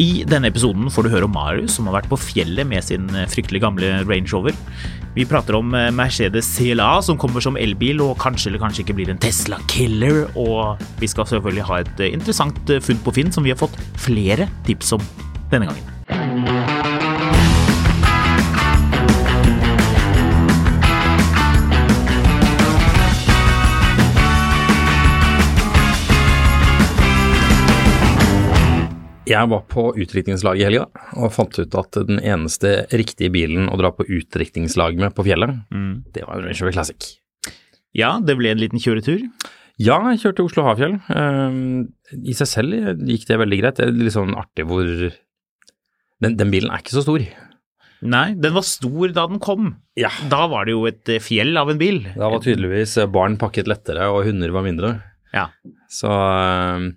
I denne episoden får du høre om Marius, som har vært på fjellet med sin eh, fryktelig gamle Range Rover. Vi prater om eh, Mercedes CLA, som kommer som elbil og kanskje eller kanskje ikke blir en Tesla Killer. Og vi skal selvfølgelig ha et eh, interessant funn på Finn som vi har fått flere tips om denne gangen. Jeg var på utdrikningslag i helga og fant ut at den eneste riktige bilen å dra på utdrikningslag med på fjellet, det var en Range Rover Classic. Ja, det ble en liten kjøretur. Ja, jeg kjørte Oslo-Hafjell. Um, I seg selv gikk det veldig greit. Det er litt sånn artig hvor den, den bilen er ikke så stor. Nei, den var stor da den kom. Ja. Da var det jo et eh, fjell av en bil. Da var tydeligvis barn pakket lettere og hunder var mindre. Ja. Så um,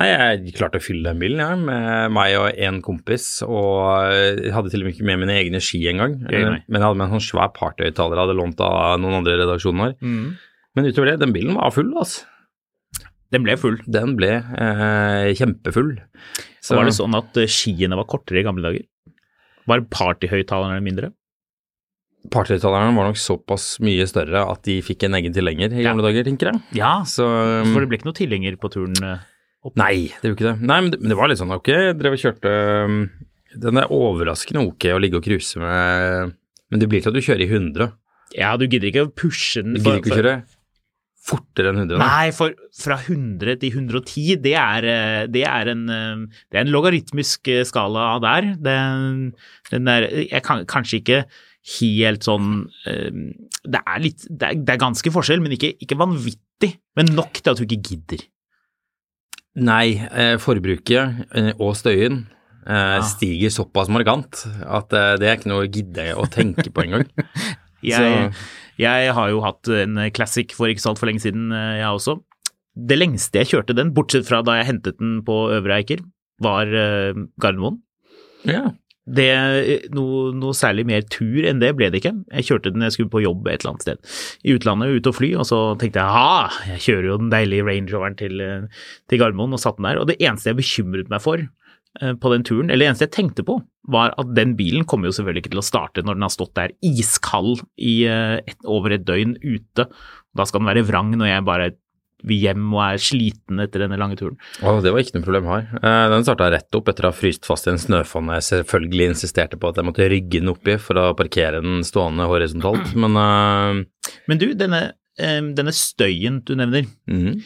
Nei, jeg klarte å fylle den bilen, jeg, med meg og en kompis. Og jeg hadde til og med ikke med mine egne ski engang. Men jeg hadde med en sånn svær partyhøyttaler jeg hadde lånt av noen andre redaksjoner. Mm. Men utover det, den bilen var full, altså. Den ble full. Den ble eh, kjempefull. Så var det sånn at eh, skiene var kortere i gamle dager? Var partyhøyttalerne mindre? Partyhøyttalerne var nok såpass mye større at de fikk en egen tilhenger i Ja. gamle dager, tenker jeg. Ja, Så um, for det ble ikke noe tilhenger på turen eh, opp? Nei, det gjorde ikke det. Nei, men det, men det var litt sånn ok, jeg drev og kjørte um, Den er overraskende ok å ligge og cruise med, men det blir til at du kjører i 100. Ja, du gidder ikke å pushe den. Du gidder ikke å kjøre fortere enn 100. da. Nei, for fra 100 til 110, det er, eh, det er, en, eh, det er en logaritmisk eh, skala der. Den, den er, jeg kan kanskje ikke helt sånn eh, Det er litt Det er, det er ganske forskjell, men ikke, ikke vanvittig. Men nok til at du ikke gidder. Nei, eh, forbruket eh, og støyen eh, Ja. stiger såpass markant at det er ikke noe å gidde å tenke på engang. Jeg, jeg har jo hatt en classic for ikke så altfor lenge siden, jeg også. Det lengste jeg kjørte den, bortsett fra da jeg hentet den på Øvre Eiker, var Gardermoen. ja. Det, noe, noe særlig mer tur enn det ble det ikke. Jeg kjørte den jeg skulle på jobb et eller annet sted i utlandet, ute og fly, og så tenkte jeg ha, jeg kjører jo den deilige Range Roveren til, eh, til Gardermoen og satt den der. Og det eneste jeg bekymret meg for eh, på den turen, eller det eneste jeg tenkte på, var at den bilen kommer jo selvfølgelig ikke til å starte når den har stått der iskald i eh, et, over et døgn ute. Da skal den være vrang når jeg bare hjem og er sliten etter denne lange turen. Å, det var ikke noe problem her. Eh, Den starta rett opp etter å ha fryst fast i en snøfonn jeg selvfølgelig insisterte på at jeg måtte rygge den oppi for å parkere den stående horisontalt, men uh... Men du, denne, eh, denne støyen du nevner, mhm,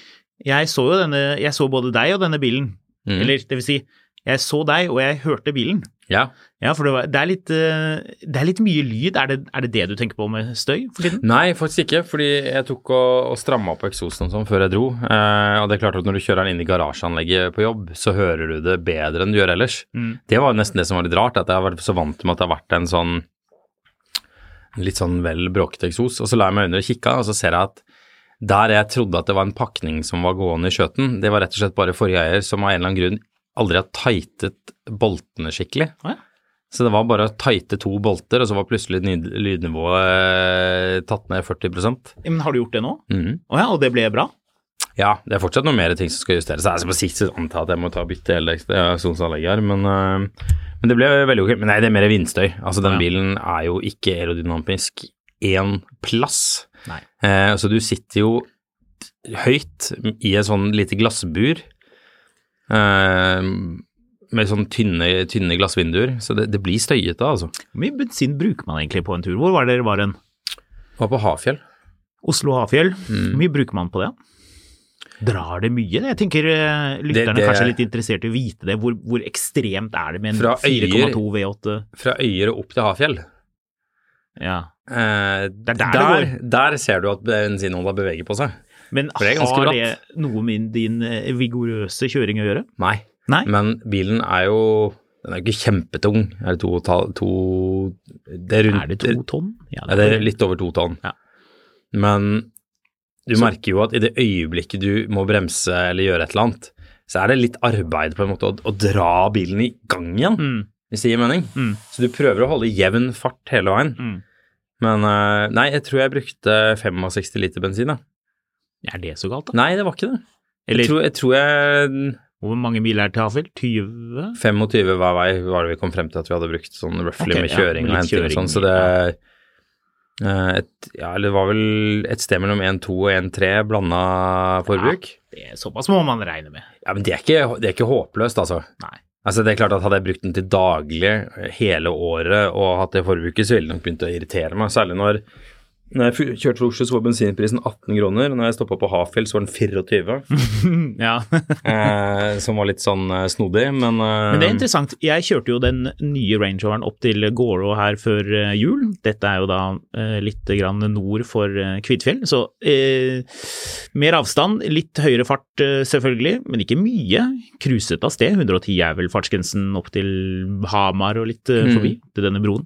Jeg så jo denne, jeg så både deg og denne bilen. mhm. Eller det vil si, jeg så deg og jeg hørte bilen. Ja. Ja, for det, var, det, er, litt, eh, det er litt mye lyd. Er det, er det det du tenker på med støy for tiden? Nei, faktisk ikke, fordi jeg tok og, og stramma opp eksosen og sånn før jeg dro. Eh, og det er klart at når du kjører den inn i garasjeanlegget på jobb, så hører du det bedre enn du gjør ellers. Mm. Det var nesten det som var litt rart, at jeg har vært så vant med at det har vært en sånn litt sånn vel bråkete eksos. Og så la jeg meg under og kikka, og så ser jeg at der jeg trodde at det var en pakning som var gående i skjøten, det var rett og slett bare forrige eier som av en eller annen grunn aldri har tightet boltene skikkelig. Å ja. Så det var bare å tighte to bolter, og så var plutselig lydnivået eh, tatt ned 40 Ja, Men har du gjort det nå? Mhm. oh, ja, og det ble bra? Ja, det er fortsatt noen mer ting som skal justeres. Altså på sikt så antar jeg at jeg må ta bytte hele ekstraksjonsanlegget her, men, øh, men det ble veldig ok. Men nei, det er mer vindstøy. Altså den Ja. bilen er jo ikke aerodynamisk én plass. Eh, så du sitter jo høyt i en sånn lite glassbur eh, med sånn tynne, tynne glassvinduer, så det, det blir støyete, altså. Hvor mye bensin bruker man egentlig på en tur? Hvor var det dere var hen? Var på Hafjell. Oslo-Hafjell. Mm. Hvor mye bruker man på det? Drar det mye? Jeg tenker eh, lytterne det- kanskje er litt interessert i å vite det. Hvor, hvor ekstremt er det med en 4,2 V8? Fra Øyer og opp til Hafjell. Ja. Eh, er der det der, der ser du at bensinholda beveger på seg. Men det er har det noe med din eh, vigorøse kjøring å gjøre? Nei. Nei? Men bilen er jo Den er jo ikke kjempetung. Er det to, to Det er rundt Er det to tonn? Ja, Ja, det er litt over to tonn. Ja. Men du Så- merker jo at i det øyeblikket du må bremse eller gjøre et eller annet, så er det litt arbeid på en måte å, å dra bilen i gang igjen, Mm, hvis det gir mening. mm, Så du prøver å holde jevn fart hele veien. mm. Men eh, nei, jeg tror jeg brukte 65 liter bensin, da. Er det så galt, da? Nei, det var ikke det. Eller Jeg tror jeg, tror jeg hvor mange mil er det til Hafjell? 20? 25 hver vei var det vi kom frem til at vi hadde brukt sånn roughly okay, med ja, kjøring med og henting og sånn, så det eh, et, Ja, eller det var vel et sted mellom 1,2 og 1,3 blanda forbruk. Det er såpass må man regne med. Ja, men det er ikke, det er ikke håpløst, altså. Nei. Altså, det er klart at Hadde jeg brukt den til daglig hele året og hatt det forbruket, så ville det nok begynt å irritere meg. Særlig når, når jeg kjørte fra Oslo, så var bensinprisen 18 kroner. og Når jeg stoppa på Hafjell, så var den 24, ja. eh, som var litt sånn eh, snodig. Men, eh, Men det er interessant. Jeg kjørte jo den nye Range Roveren opp til Gårå her før eh, jul. Dette er jo da eh, litt grann nord for eh, Kvitfjell, så eh, mer avstand, litt høyere fart selvfølgelig, men ikke mye. Cruiset av sted. 110 er vel fartsgrensen opp til Hamar og litt Mm. forbi, til denne broen.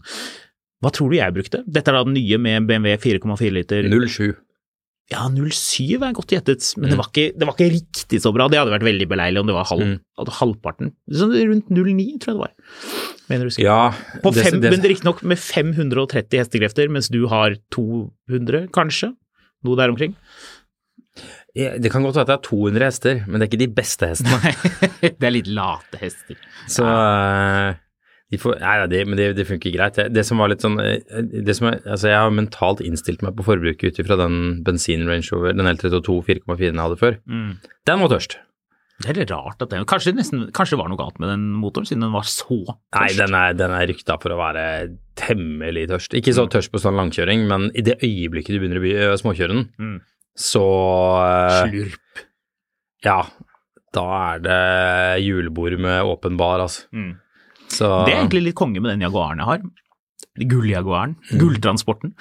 Hva tror du jeg brukte? Dette er da den nye med BMW 4,4 liter. 07. Ja, 07 er godt gjettet, men Mm. det, var ikke, det var ikke riktig så bra. Det hadde vært veldig beleilig om det var halv, Mm. halvparten. Sånn rundt 09, tror jeg det var. Mener du husker. Ja, På det- fem, det- men riktignok med 530 hestekrefter, mens du har 200, kanskje? Noe der omkring? Det kan godt være at det er 200 hester, men det er ikke de beste hestene. det er litt late hester. Så eh, de får, nei, nei, det, men det, det funker greit. Det, det som var litt sånn eh, det som er, altså Jeg har mentalt innstilt meg på forbruket ut ifra den bensin-range over den L32 4,4 jeg hadde før. Mm. Den var tørst. Det er litt rart at den Kanskje, nesten, kanskje det var noe galt med den motoren, siden den var så Nei, tørst. den er, den er rykta for å være temmelig tørst. Ikke så tørst på sånn langkjøring, men i det øyeblikket du begynner å by, øh, småkjøre den, Mm. så eh, Slurp. Ja, da er det julebord med åpen bar, altså. Mm. Så Det er egentlig litt konge med den Jaguaren jeg har. Gulljaguaren, Mm. gulltransporten.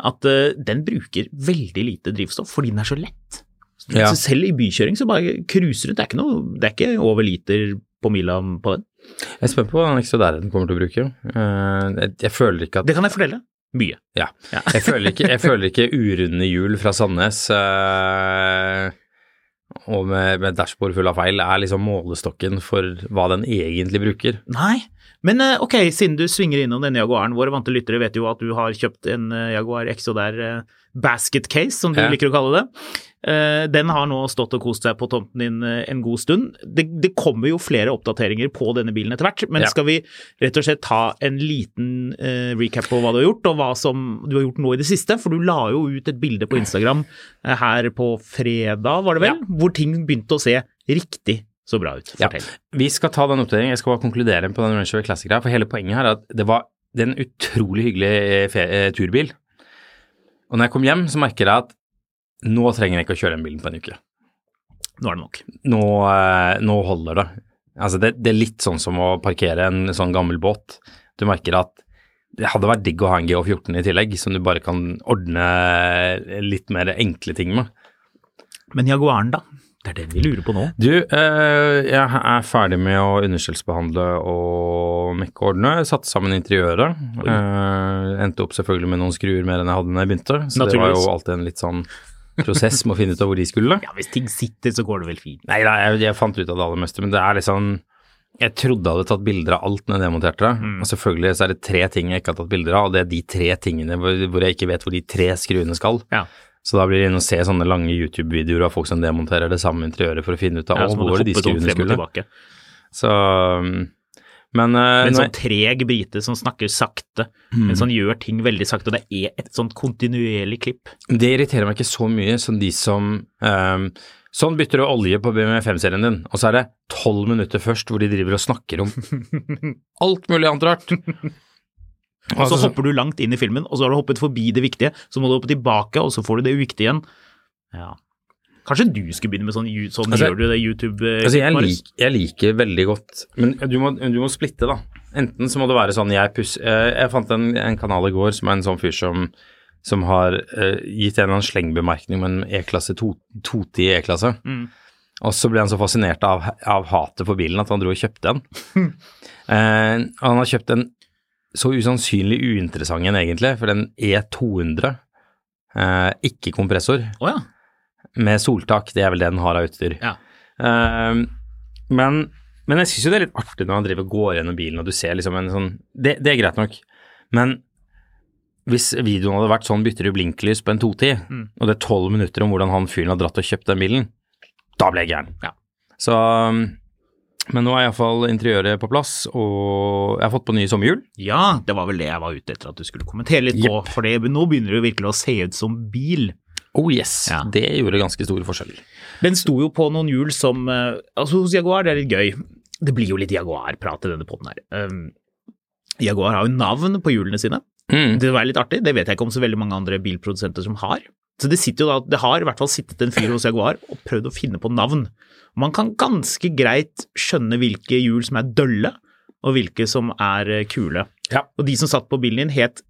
At uh, den bruker veldig lite drivstoff fordi den er så lett. Ja. Så selv i bykjøring så bare cruiser du. Det er ikke, noe, det er ikke over liter på mila på den. Jeg er spent på hva den kommer til å bruke. Uh, jeg, jeg føler ikke at Det kan jeg fortelle. Mye. Ja. Ja. Jeg føler ikke, jeg føler ikke urunde hjul fra Sandnes uh, og med, med dashbord full av feil er liksom målestokken for hva den egentlig bruker. Nei, men eh, ok, siden du svinger innom denne Jaguaren, våre vante lyttere vet jo at du har kjøpt en eh, Jaguar XO der basket case, som du Ja. liker å kalle det. Eh, den har nå stått og kost seg på tomten din eh, en god stund. Det, det kommer jo flere oppdateringer på denne bilen etter hvert, men Ja. skal vi rett og slett ta en liten eh, recap på hva du har gjort, og hva som du har gjort nå i det siste? For du la jo ut et bilde på Instagram eh, her på fredag, var det vel, hvor ting begynte å se riktig så bra ut. Ja. Fortell. Vi skal ta den oppdateringen. Jeg skal bare konkludere på den Range Rover Classic-greia. for hele poenget her er at det var en utrolig hyggelig eh, fe eh, turbil. Og når jeg kom hjem, så merker jeg at nå trenger jeg ikke å kjøre den bilen på en uke. Nå er det nok. Nå, eh, nå holder det. Altså det, det er litt sånn som å parkere en sånn gammel båt. Du merker at det hadde vært digg å ha en GH14 i tillegg, som du bare kan ordne litt mer enkle ting med. Men Jaguaren, da? Det er det vi lurer på nå. Du, eh, jeg er ferdig med å understellsbehandle og mekke og ordne. Satte sammen interiøret. Eh, endte opp selvfølgelig med noen skruer mer enn jeg hadde da jeg begynte. Så det var jo alltid en litt sånn prosess med å finne ut av hvor de skulle. Ja, hvis ting sitter, så går det vel fint. Nei, da, jeg, jeg fant ut av det aller meste, men det er liksom Jeg trodde jeg hadde tatt bilder av alt når jeg demonterte det. Og selvfølgelig så er det tre ting jeg ikke har tatt bilder av, og det er de tre tingene hvor, hvor jeg ikke vet hvor de tre skruene skal. Ja. Så da blir det inn å se sånne lange YouTube-videoer av folk som demonterer det samme interiøret for å finne ut av Ja, hvor var det de sånn skruene skulle. Så um, Men, uh, En sånn treg brite som snakker sakte, Mm. men som gjør ting veldig sakte. og Det er et sånt kontinuerlig klipp. det irriterer meg ikke så mye som de som um, Sånn bytter du olje på BMW 5-serien din, og så er det tolv minutter først hvor de driver og snakker om alt mulig annet rart. Og så Altså, hopper du langt inn i filmen, og så har du hoppet forbi det viktige, så må du hoppe tilbake, og så får du det uviktige igjen. Ja. Kanskje du skulle begynne med sånn, sånn Altså- gjør du det YouTube eh, Altså, jeg, lik, jeg liker veldig godt Men du må, du må splitte, da. Enten så må det være sånn jeg puss... eh, Jeg fant en, en kanal i går som er en sånn fyr som som har eh, gitt en eller annen slengbemerkning om en E-klasse, 210 E-klasse. Og så ble han så fascinert av, av hatet for bilen at han dro og kjøpte en. eh, og han har kjøpt en så usannsynlig uinteressant en egentlig, for den E200, eh, ikke kompressor, oh, ja. med soltak, det er vel det den har av utstyr. Ja. Eh, men, men jeg syns jo det er litt artig når han driver og går gjennom bilen og du ser liksom en sånn Det, det er greit nok, men hvis videoen hadde vært sånn bytter du blinklys på en 210, Mm. og det er tolv minutter om hvordan han fyren har dratt og kjøpt den bilen, da ble jeg gæren. Ja. Så Men nå er iallfall interiøret på plass, og jeg har fått på nye sommerhjul. Ja, det var vel det jeg var ute etter at du skulle kommentere litt på, for det, nå begynner det virkelig å se ut som bil. Oh yes, Ja. det gjorde ganske store forskjeller. Den sto jo på noen hjul som eh, Altså, hos Jaguar, det er litt gøy. Det blir jo litt Jaguar-prat i denne poden her. Um, Jaguar har jo navn på hjulene sine. Mm. Det var litt artig, det vet jeg ikke om så veldig mange andre bilprodusenter som har. Så det sitter jo da, det har i hvert fall sittet en fyr hos Jaguar og prøvd å finne på navn. Man kan ganske greit skjønne hvilke hjul som er dølle, og hvilke som er eh, kule. Ja. Og de som satt på bilen din het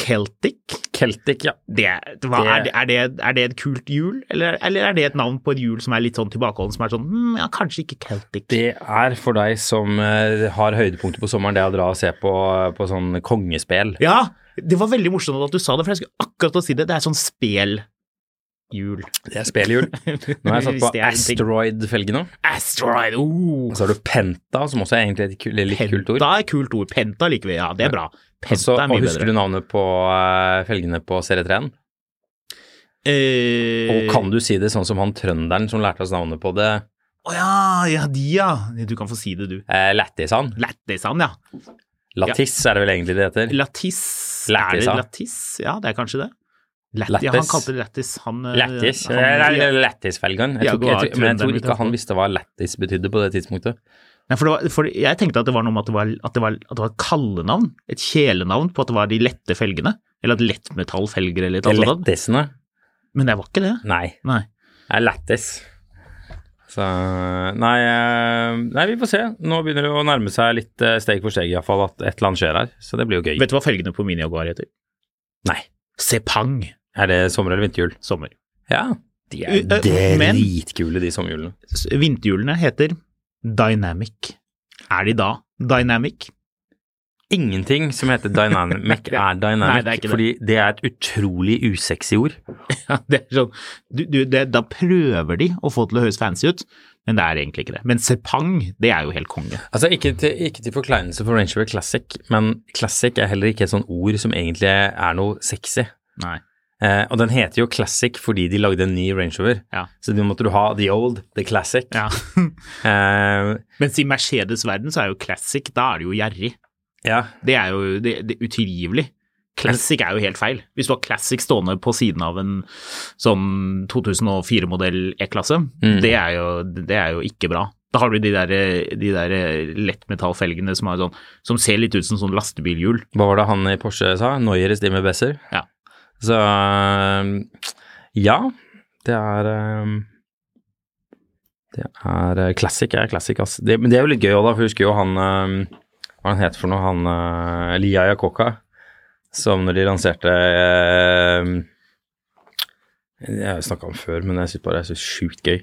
Celtic. Celtic, ja. Det, hva, Det- er, det, er, det, er det et kult hjul, eller, eller er det et navn på et hjul som er litt sånn tilbakeholden, som er sånn hm, ja, kanskje ikke Celtic. Det er for deg som eh, har høydepunkter på sommeren, det å dra og se på, på sånn kongespel. Ja, det var veldig morsomt at du sa det, for jeg skulle akkurat å si det. Det er sånn spelhjul. Det er spelhjul. Nå har jeg satt på asteroid-felgen en. Asteroid-felgene. Asteroid, oh. Og så har du Penta, som også er egentlig et kult, litt kult ord. Penta er kult ord. Penta liker vi, ja, det er bra. Penta Altså, er og husker bedre. du navnet på eh, felgene på serie 3-en? Eh, Og kan du si det sånn som han trønderen som lærte oss navnet på det? Å ja, ja, de ja. Du kan få si det, du. Eh, Lættisan. Lættisan, ja. Lattis er det vel egentlig det heter? Lattis. Er det ja. Lattis? Ja, det er kanskje det. Lattis. ja, han kalte det lattis. Han, lattis. Eller Jeg, tror ikke- jeg, men jeg tror ikke han visste hva lattis betydde på det tidspunktet. Nei, for, det var, for jeg tenkte at det var noe med at det var, at det var, at det var et kallenavn, et kjælenavn på at det var de lette felgene, eller at lettmetallfelger eller et eller annet. lettisene. Men det var ikke det. Nei. Nei. Det er lættis. Så nei, eh, nei, vi får se. Nå begynner det å nærme seg litt eh, steg for steg iallfall at et eller annet skjer her. Så det blir jo gøy. Vet du hva felgene på min Jaguar heter? Nei. Sepang. Er det sommer- eller vinterhjul? Sommer. Ja. De er dritkule, de sommerhjulene. Vinterhjulene heter Dynamic. Er de da Dynamic? Ingenting som heter dynamic er dynamic, Nei, det er det. fordi det er et utrolig usexy ord. Ja, det er sånn, du, du, det, da prøver de å få det til å høres fancy ut, men det er egentlig ikke det. Men Sepang, det er jo helt konge. Altså, ikke til, ikke til forkleinelse for Range Rover Classic, men Classic er heller ikke et sånt ord som egentlig er noe sexy. Nei. Eh, og den heter jo Classic fordi de lagde en ny Range Rover. Ja. Så nå måtte du ha The Old, The Classic. Ja. Eh, Mens i Mercedes-verden så er jo classic, da er det jo gjerrig. Ja. Det er jo det, det er utilgivelig. Classic er jo helt feil. Hvis du har classic stående på siden av en sånn 2004-modell E-klasse, Mm. det, er jo- det er jo ikke bra. Da har du de der, de der lettmetallfelgene som, sånn, som ser litt ut som sånn lastebilhjul. Hva var det han i Porsche sa? Neuer Stimme Besser? Ja. Så eh, ja, det er eh, Det er eh, Classic er classic, ass. Det, men det er jo litt gøy òg, da, for jeg husker jo han Hva han het for noe? Han uh, Lia Yakoka, som når de lanserte uh, Jeg har snakka om før, men jeg syns bare det er så sjukt gøy.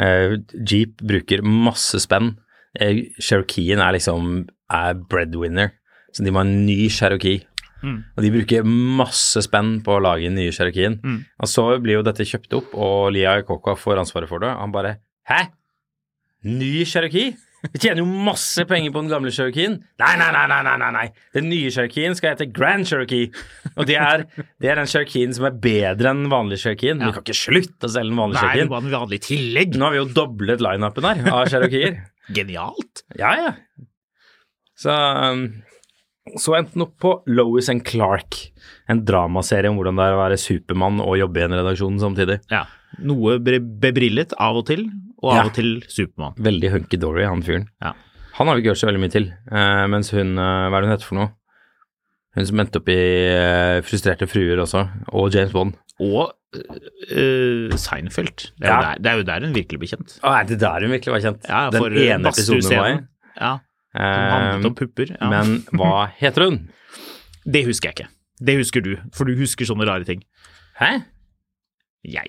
Uh, Jeep bruker masse spenn. Uh, Cherokeen er liksom er breadwinner. Så de må ha en ny Cherokee. Mm. Og de bruker masse spenn på å lage den nye Cherokeen. Mm. Og så blir jo dette kjøpt opp, og Lia Iacocca får ansvaret for det. Han bare Hæ? Ny Cherokee? Vi tjener jo masse penger på den gamle Cherokeen. Nei, nei, nei, nei, nei, nei. Den nye Cherokeen skal hete Grand Cherokee. Og det er, det er den Cherokeen som er bedre enn den vanlige Ja. Vi kan ikke slutte å selge den vanlige Nei, det Cherokeen. var en vanlig tillegg. Nå har vi jo doblet lineupen her av Cherokeer. Genialt. Ja, ja. Så, um, så endte den opp på Lois and Clark, en dramaserie om hvordan det er å være Supermann og jobbe i en redaksjon samtidig. Ja. Noe bebrillet av og til, og av Ja. og til Supermann. Veldig hunky-dory, han fyren. Ja. Han har vi ikke hørt så veldig mye til, eh, mens hun, eh, hva er det hun heter for noe? Hun som endte opp i eh, Frustrerte fruer også, og James Bond. Og uh, Seinfeld. Det er, Ja. der, det er jo der hun virkelig blir kjent. Å, er det der hun virkelig var kjent? Ja, Den ene episoden hun var i. Ja, som handlet om pupper. Ja. men hva heter hun? det husker jeg ikke. Det husker du, for du husker sånne rare ting. Hæ?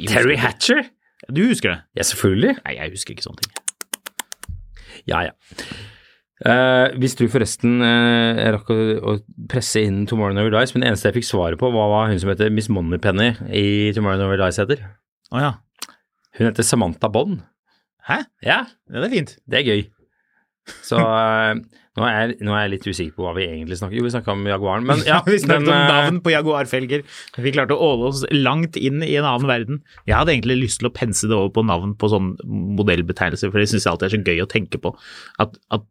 Terry det. Hatcher? Du husker det? Ja, selvfølgelig. Nei, jeg husker ikke sånne ting. Ja, ja. Uh, hvis du forresten uh, jeg rakk å, å presse inn Tomorrow Never Dies, men det eneste jeg fikk svaret på, var hva hun som heter Miss Moneypenny i Tomorrow Never Dies heter. Oh, ja. Hun heter Samantha Bond. Hæ? Ja, Ja, det er fint. det er gøy. Så uh, nå, er nå er jeg litt usikker på hva vi egentlig snakker Jo, vi snakka om Jaguaren, men ja. vi snakket men, om eh, navn på Jaguar-felger. Vi klarte å åle oss langt inn i en annen verden. Jeg hadde egentlig lyst til å pense det over på navn på sånn modellbetegnelser, for det syns jeg alltid er så gøy å tenke på. At, at,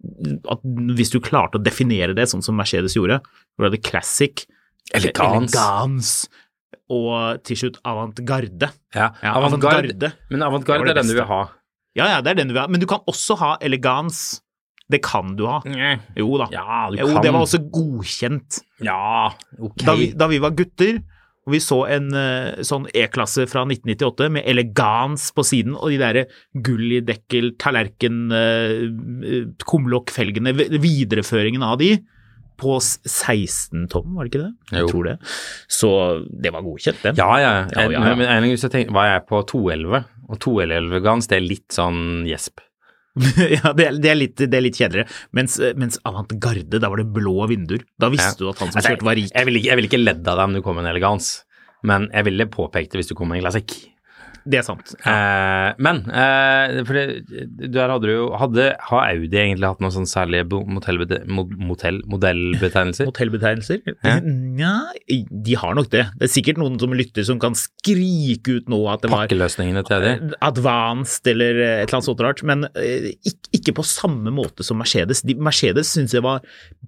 at hvis du klarte å definere det sånn som Mercedes gjorde, hvor du hadde classic, Elegans. elegance og til slutt avantgarde. Ja, Ja, avantgarde. Men avantgarde er den du vil ha. Ja, ja, det er den du vil ha. Men du kan også ha elegans. Det kan du ha. Jo da. Ja, du Jo, kan. det var også godkjent. Ja, ok. Da vi, da vi var gutter, og vi så en eh, sånn E-klasse fra 1998 med elegans på siden, og de derre gull i dekkel, tallerken, uh, kumlokkfelgene, vi- videreføringen av de, på 16 tom, var det ikke det? Jo. Jeg tror det. Så det var godkjent, det. Ja, ja. Ja, ja, ja. Men en gang så tenkte, var jeg på 211, og 211-gans, det er litt sånn gjesp. ja, det er, det, er litt, det er litt kjedeligere. Mens, mens Avantgarde, da var det blå vinduer. Da visste du at han som Altså, kjørte, var rik. Jeg ville ikke, vil ikke ledd av deg om du kom med en elegans, men jeg ville påpekt det hvis du kom med en classic. Det er sant. Eh, men eh, for det, der hadde du jo hadde, Har Audi egentlig hatt noen sånn særlige motellbetegnelser? Motellbetegnelser? Ja. Nja, de har nok det. Det er sikkert noen som lytter som kan skrike ut nå at det var Pakkeløsningene til de? advanced eller et eller annet sånt rart, men eh, ikke, ikke på samme måte som Mercedes. De, Mercedes syns jeg var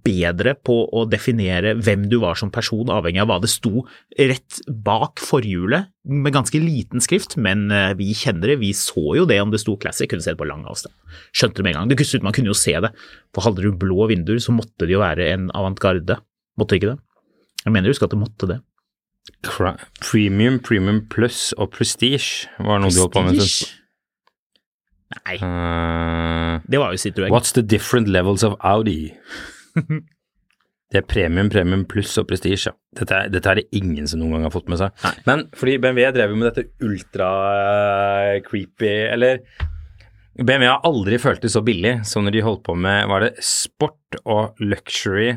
bedre på å definere hvem du var som person, avhengig av hva det sto rett bak forhjulet, med ganske liten skrift, men eh, vi kjenner det. Vi så jo det om det sto Classic, kunne se det på lang avstand. Skjønte det med en gang. Det kunne, man kunne jo se det, for hadde du blå vinduer, så måtte det jo være en avantgarde. Måtte det ikke det? Jeg mener du husker at det måtte det. Premium, Premium Plus og Prestige var noe du holdt på med. Prestige? Nei, Uh, det var jo Citroën. What's the different levels of Audi? Det er premium, premium pluss og prestige. Dette, dette er det ingen som noen gang har fått med seg. Nei. Men fordi BMW drev jo med dette ultra-creepy Eller BMW har aldri følt det så billig som når de holdt på med Var det sport og luxury?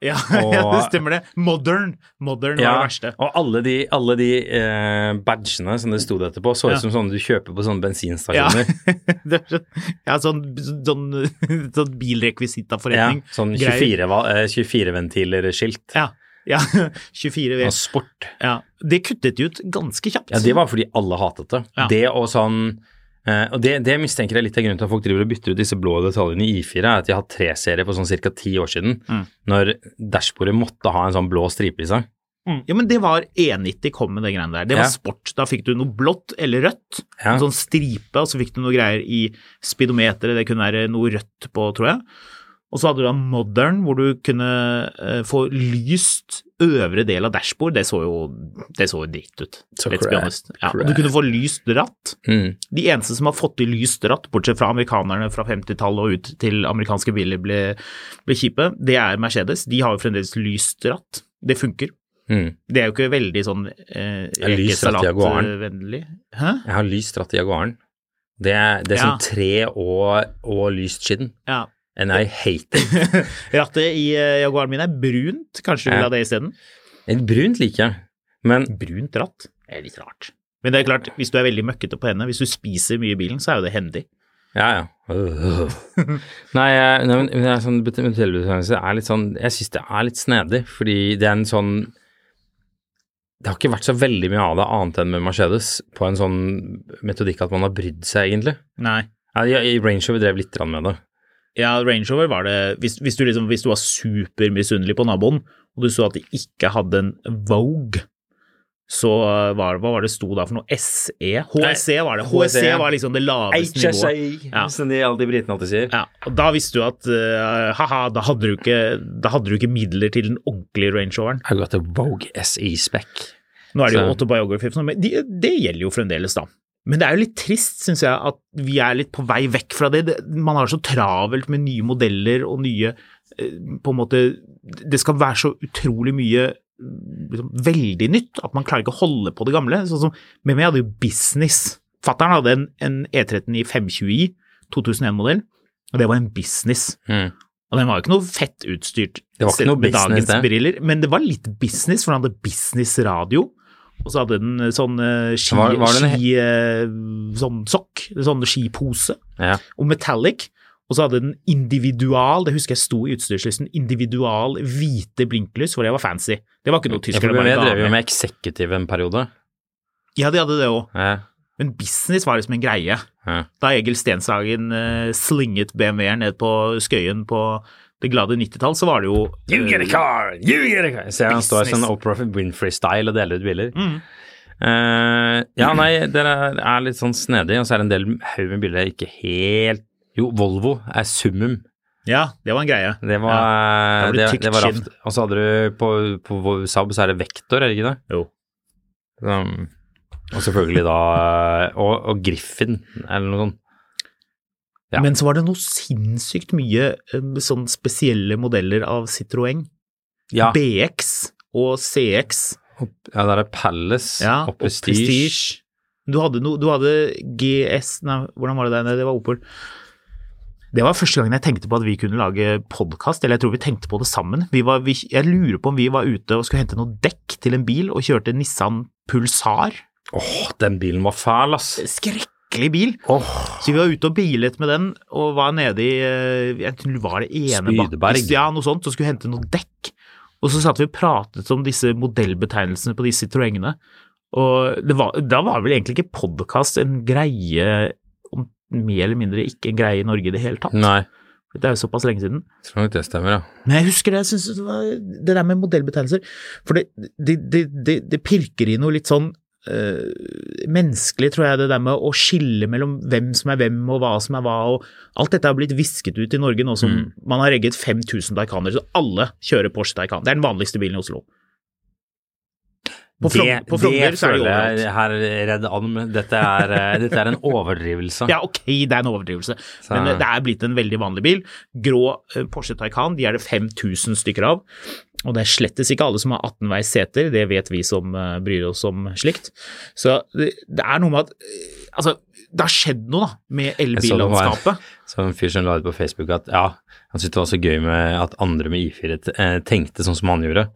Ja, Og- ja, det stemmer det. Modern. Modern var det verste. og alle de, alle de eh, badgene som det sto det etterpå, så ut Ja. som sånne du kjøper på sånne Ja, bensinstasjoner. det er sånn, ja sånn, sånn, sånn Ja, sånn 24-ventiler-skilt. 24-ventiler-skilt. Ja, ja 24 Og sport. Ja, det kuttet de ut ganske kjapt. Ja, det var fordi alle hatet det. Ja. Det og sånn eh, Og det, det mistenker jeg litt av grunnen til at folk driver og bytter ut disse blå detaljene i I4, er at de har hatt tre serier for sånn ca. ti år siden, Mm. når dashbordet måtte ha en sånn blå stripe i seg. Mm. Ja, men det var E90 kom med det greiene der. Det var Ja. sport. Da fikk du noe blått eller rødt. Ja. En sånn stripe, og så fikk du noe greier i speedometeret. Det kunne være noe rødt på, tror jeg. Og så hadde du da modern, hvor du kunne eh, få lyst øvre del av dashbord. Det så jo, det så jo dritt ut. So. Ja, og du kunne få lyst ratt. Mm. De eneste som har fått til lyst ratt, bortsett fra amerikanerne fra 50-tallet og ut til amerikanske biler ble, ble kjipe, det er Mercedes. De har jo fremdeles lyst ratt. Det funker. Mm. Det er jo ikke veldig sånn eh, rekesalatvennlig. Hæ? Jeg har lyst ratt i Jaguaren. Det er, det er Ja. sånn tre og, og lyst skinn. Ja. And I hate it. Rattet i eh, Jaguaren min er brunt, kanskje du vil ha det isteden? Et brunt liker jeg, men Brunt ratt? Det er litt rart. Men det er klart, hvis du er veldig møkkete på hendene, hvis du spiser mye i bilen, så er jo det hendig. Ja, ja. Nei, nei, men det er sånn bet- er litt sånn Jeg syns det er litt snedig, fordi det er en sånn Det har ikke vært så veldig mye av det annet enn med Mercedes på en sånn metodikk at man har brydd seg, egentlig. Nei. Ja, I Range Rover drev litt med det. Ja, Range Rover var det Hvis, hvis, du, liksom, hvis du var supermisunnelig på naboen, og du så at de ikke hadde en Vogue, så var, hva var det sto da for noe? SE? HSE var det. HSE HSE. var liksom det laveste nivået. Ja. som de alltid britene alltid sier. Ja, og da visste du at uh, haha, da hadde du, ikke, da hadde du ikke midler til den ordentlige Range Roveren. har gått til Vogue SE-spec. Nå er det jo autobiography, men det, det gjelder jo fremdeles, da. Men det er jo litt trist, syns jeg, at vi er litt på vei vekk fra det. det. Man har så travelt med nye modeller og nye eh, På en måte Det skal være så utrolig mye liksom, veldig nytt, at man klarer ikke å holde på det gamle. Sånn som Memi hadde jo business. Fattern hadde en, en E13 i 520i, 2001-modell, og det var en business. Mm. Og den var jo ikke noe fett utstyrt Det var ikke noe med business, dagens det. briller, men det var litt business, for den hadde businessradio. Og så hadde den sånn uh, ski, Var- var den- ski uh, sånn sokk, sånn skipose, Ja. og metallic. Og så hadde den individual, det husker jeg sto i utstyrslisten, individual hvite blinklys, for det var fancy. Det var ikke noe Ja, tyskere vi ga drev jo med. eksekutiv en periode. Ja, de hadde det òg. Ja. Men business var liksom en greie. Ja. Da Egil Stenshagen uh, slinget BMW-er ned på Skøyen på det glade 90-tall, så var det jo You get a eh, car! You get a car! Ser han står sånn Oprah Winfrey-style og deler ut biler. Mm. Uh, ja, nei, dere er, litt sånn snedig, og så er det en del haug med biler ikke helt Jo, Volvo er summum. Ja, det var en greie. Det var, ja. det det, det var raft. Og så hadde du på, på Saab så er det Vektor, er det ikke det? Jo. Um, og selvfølgelig da Og, og Griffin, eller noe sånt. Ja. Men så var det noe sinnssykt mye eh, sånn spesielle modeller av Citroën. Ja, BX og CX. ja der er Palace Ja, og Prestige. Du hadde, no, du hadde GS Nei, hvordan var det der? Nei, det var Opel. Det var første gangen jeg tenkte på at vi kunne lage podkast, eller jeg tror vi tenkte på det sammen. Vi var, vi, jeg lurer på om vi var ute og skulle hente noe dekk til en bil og kjørte Nissan Pulsar. Åh, den bilen var fæl, ass. Skrekkelig bil. Oh. Så vi var ute og bilet med den, og var nede i eh, jeg tror det var det ene bak- Spydeberg. Ja, noe sånt, og skulle hente noe dekk. Og så satt vi og pratet om disse modellbetegnelsene på de Citroëngene. Og det var, da var vel egentlig ikke podkast en greie, om mer eller mindre ikke en greie i Norge i det hele tatt. nei. Det er jo såpass lenge siden. Jeg tror nok det stemmer, ja. Men jeg husker det, jeg synes det var det der med modellbetegnelser, for det, det, det, det, det pirker i noe litt sånn øh, menneskelig, tror jeg, det der med å skille mellom hvem som er hvem og hva som er hva, og alt dette har blitt visket ut i Norge nå som Mm. man har regget 5000 Taycaner, så alle kjører Porsche Taycan. Det er den vanligste bilen i Oslo. På, Frog, det, på Frogner det så er det overalt. jeg her Redd Alm. Dette er, eh, dette er en overdrivelse. Ja, ok, det er en overdrivelse, Så- men det er blitt en veldig vanlig bil. Grå eh, Porsche Taycan, de er det 5000 stykker av, og det er slettes ikke alle som har 18-veis seter, det vet vi som eh, bryr oss om slikt. Så det, det er noe med at eh, Altså, det har skjedd noe da, med Jeg så elbillandskapet. En fyr som la ut på Facebook at ja, han syntes det var så gøy med at andre med I4 eh, tenkte sånn som han gjorde.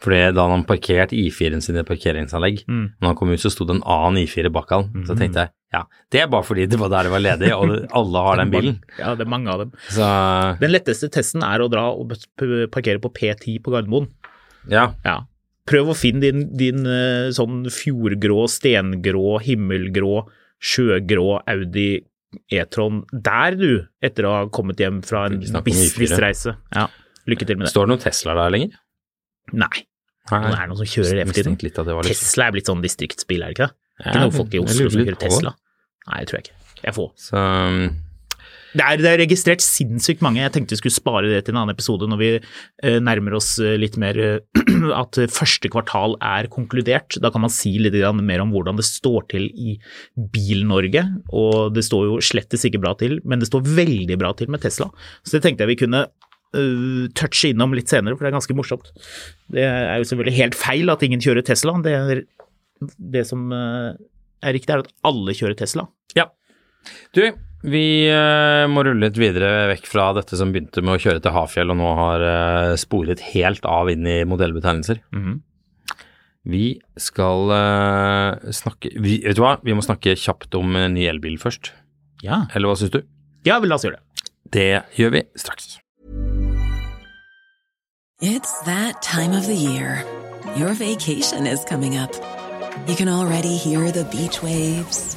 Fordi da han parkerte I4-en sin i et parkeringsanlegg, Mm. når han kom ut så sto det en annen I4 bak han. Så tenkte jeg ja, det er bare fordi det var der det var ledig, og alle har den bilen. Ja, det er mange av dem. Så Den letteste testen er å dra og parkere på P10 på Gardermoen. ja, Ja. Prøv å finne din, din eh, sånn fjordgrå, stengrå, himmelgrå, sjøgrå Audi E-tron der, du, etter å ha kommet hjem fra en Ikke snakk om I4. businessreise. Ja. Lykke til med det. står det noen Tesla der lenger? Nei, det er noen som kjører det for tiden. Litt Tesla er blitt sånn distriktsbil, er det ikke det? Ikke noen folk i Oslo som kjører. Tesla. Nei, det tror jeg ikke. Jeg får. Så um, Det er, det er registrert sinnssykt mange. Jeg tenkte vi skulle spare det til en annen episode når vi eh, nærmer oss eh, litt mer eh, at første kvartal er konkludert. Da kan man si litt mer om hvordan det står til i Bil-Norge. Og det står jo slettes ikke bra til, men det står veldig bra til med Tesla. Så det tenkte jeg vi kunne uh, touche innom litt senere, for det er ganske morsomt. Det er jo selvfølgelig helt feil at ingen kjører Tesla. Det, er, det som eh, er riktig, er at alle kjører Tesla. Ja. Du, vi eh, må rulle litt videre vekk fra dette som begynte med å kjøre til Hafjell og nå har eh, sporet helt av inn i modellbetegnelser. Mhm. Vi skal eh, snakke vi, Vet du hva, vi må snakke kjapt om en ny elbil først. Ja. Eller hva syns du? ja, vel, la oss gjøre det. Det gjør vi straks. It's that time of the year. Your vacation is coming up. You can already hear the beach waves,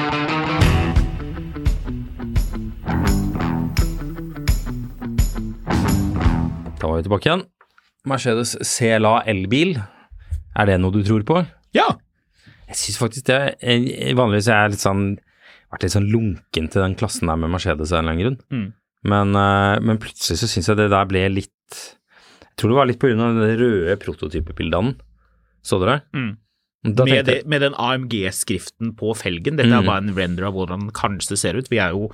Da var vi tilbake igjen. Mercedes CLA elbil, er det noe du tror på? Ja! Jeg syns faktisk det. Jeg- Vanligvis er jeg litt sånn vært litt sånn lunken til den klassen der med Mercedes av en eller annen grunn. Mm. Men, eh, men plutselig så syns jeg det der ble litt Jeg tror det var litt av det røde prototypebildet av den. Så dere? Mm. Da Med, det, med den AMG-skriften på felgen. Dette Mm. er bare en render av hvordan den kanskje ser ut. Vi er jo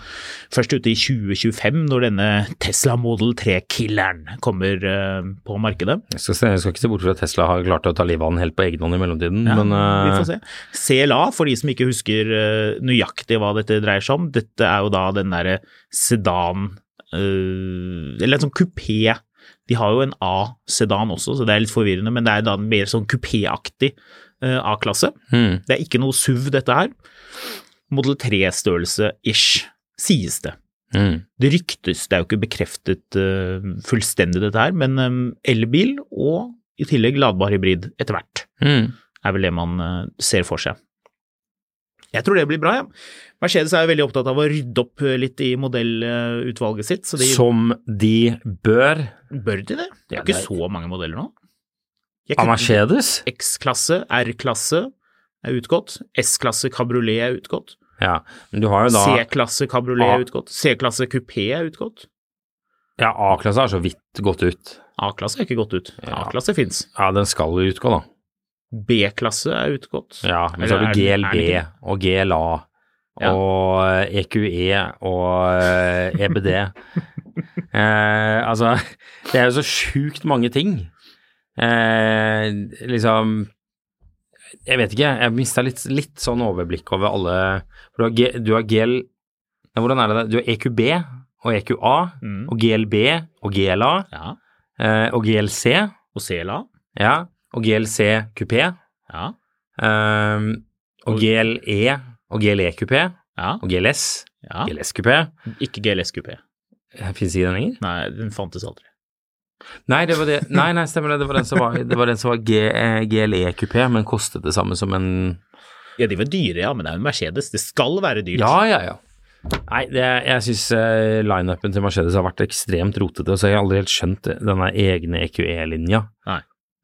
først ute i 2025 når denne Tesla Model 3-killeren kommer uh, på markedet. jeg, skal, se- jeg skal ikke se bort fra at Tesla har klart å ta livet av den helt på egen hånd i mellomtiden, Ja, men vi eh, får se. CLA, for de som ikke husker uh, nøyaktig hva dette dreier seg om, dette er jo da den derre sedan eh, Eller en sånn kupé. De har jo en A-sedan også, så det er litt forvirrende, men det er da en mer sånn kupéaktig eh, A-klasse. Mm. Det er ikke noe SUV, dette her. Model 3-størrelse-ish, sies det. Mm. Det ryktes, det er jo ikke bekreftet uh, fullstendig dette her, men um, elbil og i tillegg ladbar hybrid etter hvert Mm. er vel det man uh, ser for seg. Jeg tror det blir bra, ja. Mercedes er jo veldig opptatt av å rydde opp eh, litt i modellutvalget sitt, så de Som de bør bør de det. Det er jo Ja, ikke er- så mange modeller nå. Jeg kunne- Mercedes. X-klasse, R-klasse er utgått. S-klasse kabriolet er utgått. Ja, men du har jo da C-klasse kabriolet er utgått. C-klasse kupé er utgått. Ja, A-klasse har så vidt gått ut. A-klasse er ikke gått ut. A-klasse fins. Ja, den skal jo utgå, da. B-klasse er utgått. Ja, men så har du er GLB og GLA Ja. og EQE og eh, EBD. eh, altså, det er jo så sjukt mange ting. Eh, liksom Jeg vet ikke, jeg mista litt, litt sånn overblikk over alle For du har, G, du har GL ja, Hvordan er det? Du har EQB og EQA Mm. og GLB og GLA Ja. eh, og GLC, Og CLA. ja, og GLC kupé. Ja. Um, og GLE og GLE-kupé Ja. og GLS. ja. GLS-kupé. Ikke GLS kupé. Fins ikke den lenger? Nei, den fantes aldri. Nei, det var det. Nei, nei, stemmer det. Det var den som var, det var, den som var G, eh, GLE-kupé, men kostet det samme som en Ja, de var dyre, ja, men det er jo en Mercedes. Det skal være dyrt. Ja, ja, ja. Nei, det, jeg syns uh, lineupen til Mercedes har vært ekstremt rotete, så jeg har aldri helt skjønt denne egne EQE-linja.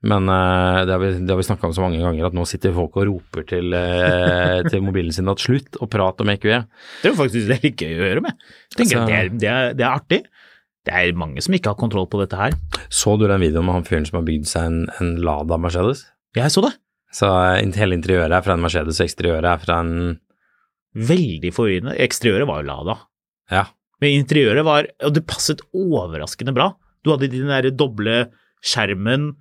Men uh, det har vi, det har vi snakka om så mange ganger at nå sitter folk og roper til, uh, til mobilen sin at slutt å prate om E EQE. Det er jo faktisk det er gøy å gjøre med. Jeg tenker Altså- det, er, det, er, det er artig. Det er mange som ikke har kontroll på dette her. Så du den videoen med han fyren som har bygd seg en, en Lada Mercedes? Jeg så det. Så eh, hele interiøret er fra en Mercedes, og eksteriøret er fra en Veldig forvirrende. Eksteriøret var jo Lada. Ja. Men interiøret var Og det passet overraskende bra. Du hadde den der doble skjermen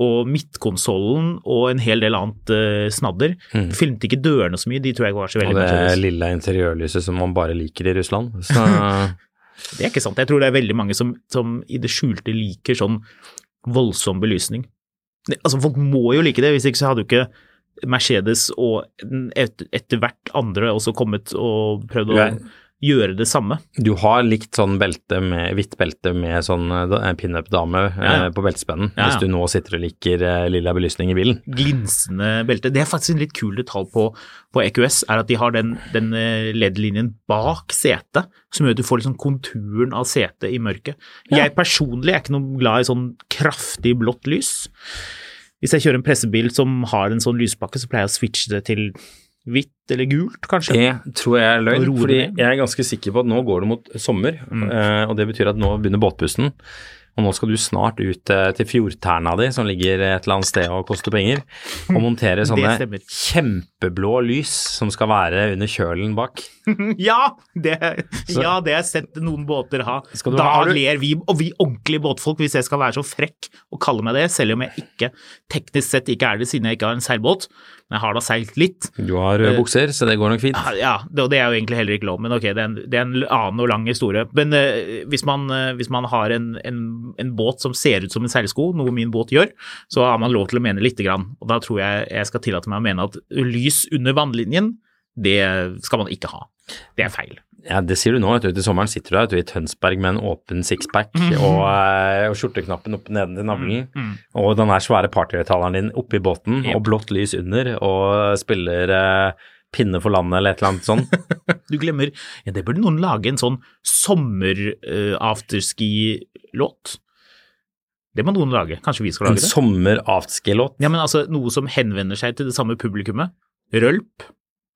og midtkonsollen og en hel del annet uh, snadder. Mm. Du filmet ikke dørene så mye, de tror jeg var så veldig Og det lille interiørlyset som man bare liker i Russland. Så Det er ikke sant. Jeg tror det er veldig mange som, som i det skjulte liker sånn voldsom belysning. Altså, folk må jo like det, hvis ikke så hadde jo ikke Mercedes og et, etter hvert andre også kommet og prøvd å. Gjøre det samme. du har likt sånn belte med hvitt belte med sånn eh, pinup-dame Ja, eh, på beltespennen, Ja, ja. hvis du nå sitter og liker eh, lilla belysning i bilen. Glinsende belte. Det er faktisk en litt kul detalj på, på EQS, er at de har den, den eh, LED-linjen bak setet, som gjør at du får liksom konturen av setet i mørket. Jeg personlig er ikke noe glad i sånn kraftig blått lys. Hvis jeg kjører en pressebil som har en sånn lyspakke, så pleier jeg å switche det til hvitt eller gult, kanskje. Det tror jeg er løgn, fordi jeg er ganske sikker på at nå går det mot sommer, Mm. eh, og det betyr at nå begynner båtbussen, Og nå skal du snart ut eh, til fjordterna di, som ligger et eller annet sted og koster penger, og montere sånne kjempeblå lys som skal være under kjølen bak. Ja, det, Så- ja, det har jeg sett noen båter ha. Da ha- du- ler vi, og vi ordentlige båtfolk, hvis jeg skal være så frekk og kalle meg det, selv om jeg ikke teknisk sett ikke er det siden jeg ikke har en seilbåt, men jeg har da seilt litt. Du har røde bukser, så det går nok fint. Ja, Ja, det, og det er jo egentlig heller ikke lov, men ok, det er en, det er en annen og lang historie. Men uh, hvis, man, uh, hvis man har en, en, en båt som ser ut som en seilsko, noe min båt gjør, så har man lov til å mene lite grann. Og da tror jeg jeg skal tillate meg å mene at lys under vannlinjen, det skal man ikke ha. Det er feil. Ja, det sier du nå. vet du. Til sommeren sitter du der vet du, i Tønsberg med en åpen sixpack og, -hmm. og skjorteknappen opp neden til navlen. Og den der svære partyhøyttaleren din oppi båten yep. og blått lys under og spiller eh, Pinne for landet eller et eller annet sånt. Du glemmer ja, Det burde noen lage en sånn sommer-afterski-låt. det må noen lage. Kanskje vi skal En lage det? sommer-afterski-låt. Ja, men altså noe som henvender seg til det samme publikummet. Rølp.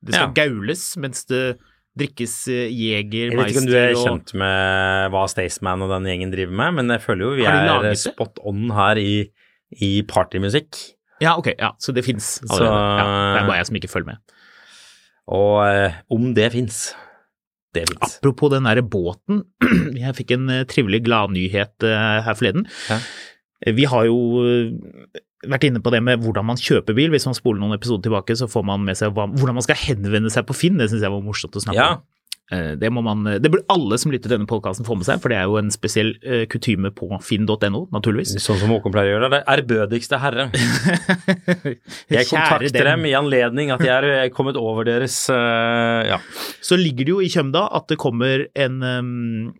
Det skal Ja. gaules mens det drikkes eh, og Jeg vet ikke om du er og kjent med hva Staysman og den gjengen driver med, men jeg føler jo vi er spot on her i, i partymusikk. Ja, ok, ja, så det fins Så- allerede. Ja, det er bare jeg som ikke følger med. Og eh, om det fins. Det fins. Apropos den derre båten, jeg fikk en eh, trivelig gladnyhet eh, her forleden. Ja. Vi har jo eh, vært inne på det med hvordan man kjøper bil. Hvis man spoler noen episoder tilbake, så får man med seg hvordan man skal henvende seg på Finn. Det syns jeg var morsomt å snakke Ja. om. Eh, Det må man, det burde alle som lytter til denne podkasten få med seg, for det er jo en spesiell uh, kutyme på finn.no, naturligvis. Sånn som Håkon pleier å gjøre. Det ærbødigste herre. Jeg kontakter dem. dem i anledning at jeg er kommet over deres eh, Ja. så ligger det jo i Kjømda at det kommer en, um,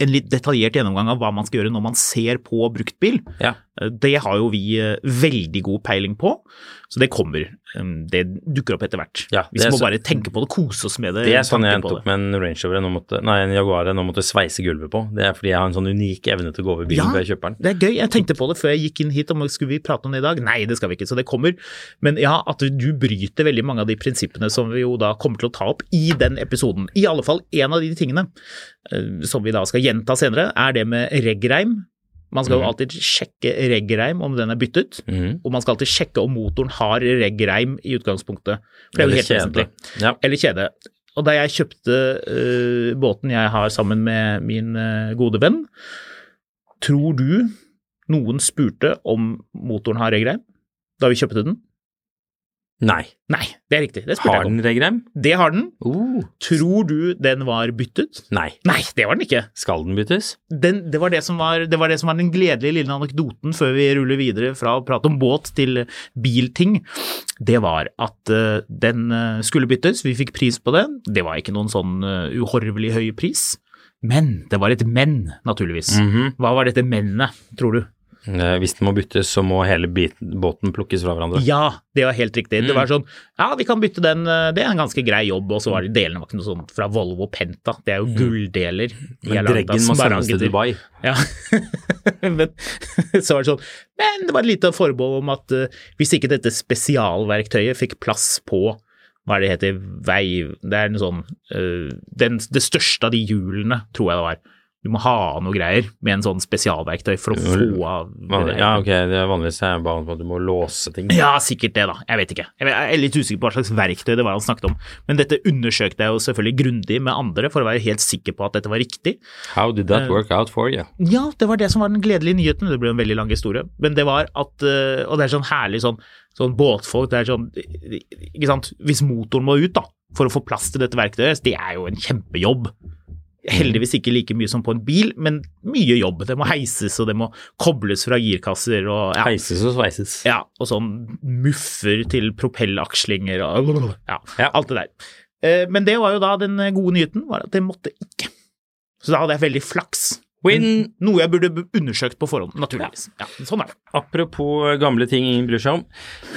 en litt detaljert gjennomgang av hva man skal gjøre når man ser på bruktbil. Ja. Eh, Det har jo vi eh, veldig god peiling på, så det kommer. Det dukker opp etter hvert. Ja, vi må så- bare tenke på det, kose oss med det. Det er sånn jeg endte opp med en Range Rover måtte, nei, en Jaguar jeg nå måtte sveise gulvet på. Det er fordi jeg har en sånn unik evne til å gå over bilen Ja. før jeg kjøper den. Det er gøy. Jeg tenkte på det før jeg gikk inn hit, om skulle vi prate om det i dag? Nei, det skal vi ikke, så det kommer. Men ja, at du bryter veldig mange av de prinsippene som vi jo da kommer til å ta opp i den episoden. I alle fall en av de tingene eh, som vi da skal gjenta senere, er det med reggreim. Man skal jo Mhm. alltid sjekke reggreim om den er byttet, mm. og man skal alltid sjekke om motoren har reggreim i utgangspunktet. For det er jo helt vesentlig. Ja. Eller kjede. Og da jeg kjøpte uh, båten jeg har sammen med min uh, gode venn, tror du noen spurte om motoren har reggreim da vi kjøpte den? Nei. Nei, det er riktig. Det spurte Har den regrem? Det har den. Uh, Tror du den var byttet? nei. Nei, det var den ikke. Skal den byttes? Den, det, var det, som var, det var det som var den gledelige lille anekdoten før vi ruller videre fra å prate om båt til bilting. Det var at uh, den eh, skulle byttes, vi fikk pris på det. Det var ikke noen sånn uh, uhorvelig høy pris. Men det var et men, naturligvis. Mhm. Hva var dette mennet, tror du? Eh, Hvis den må byttes, så må hele båten plukkes fra hverandre. Ja, det var helt riktig. Det Mm. var sånn Ja, vi kan bytte den, eh, det er en ganske grei jobb. Og så var det delene var ikke noe sånn fra Volvo Penta. Det er jo gulldeler. Mm. Men dreggen må sendes til. Dubai. Ja, men så var det sånn Men det var et lite forbehold om at uh, hvis ikke dette spesialverktøyet fikk plass på hva er det heter, vei Det er en sånn uh, den, Det største av de hjulene, tror jeg det var. Du må ha noe greier med en sånn spesialverktøy for å få av Vanlig- Ja, ok, det er vanligvis er bare på at du må låse ting. ja, sikkert det, da. Jeg vet ikke. Jeg er litt usikker på hva slags verktøy det var han snakket om. Men dette undersøkte jeg jo selvfølgelig grundig med andre for å være helt sikker på at dette var riktig. How did that work out for you? Ja, det var det som var den gledelige nyheten. Det ble en veldig lang historie. Men det var at eh, Og det er sånn herlig sånn, sånn båtfolk Det er sånn Ikke sant. Hvis motoren må ut, da, for å få plass til dette verktøyet, det er jo en kjempejobb. Heldigvis ikke like mye som på en bil, men mye jobb. Det må heises, og det må kobles fra girkasser og ja. Heises og sveises. Ja, og sånn muffer til propellakslinger og ja, Ja. alt det der. Eh, Men det var jo da den gode nyheten, var at det måtte ikke. Så da hadde jeg veldig flaks. Win! Noe jeg burde undersøkt på forhånd, naturligvis. Ja, sånn er det. Apropos gamle ting ingen bryr seg om.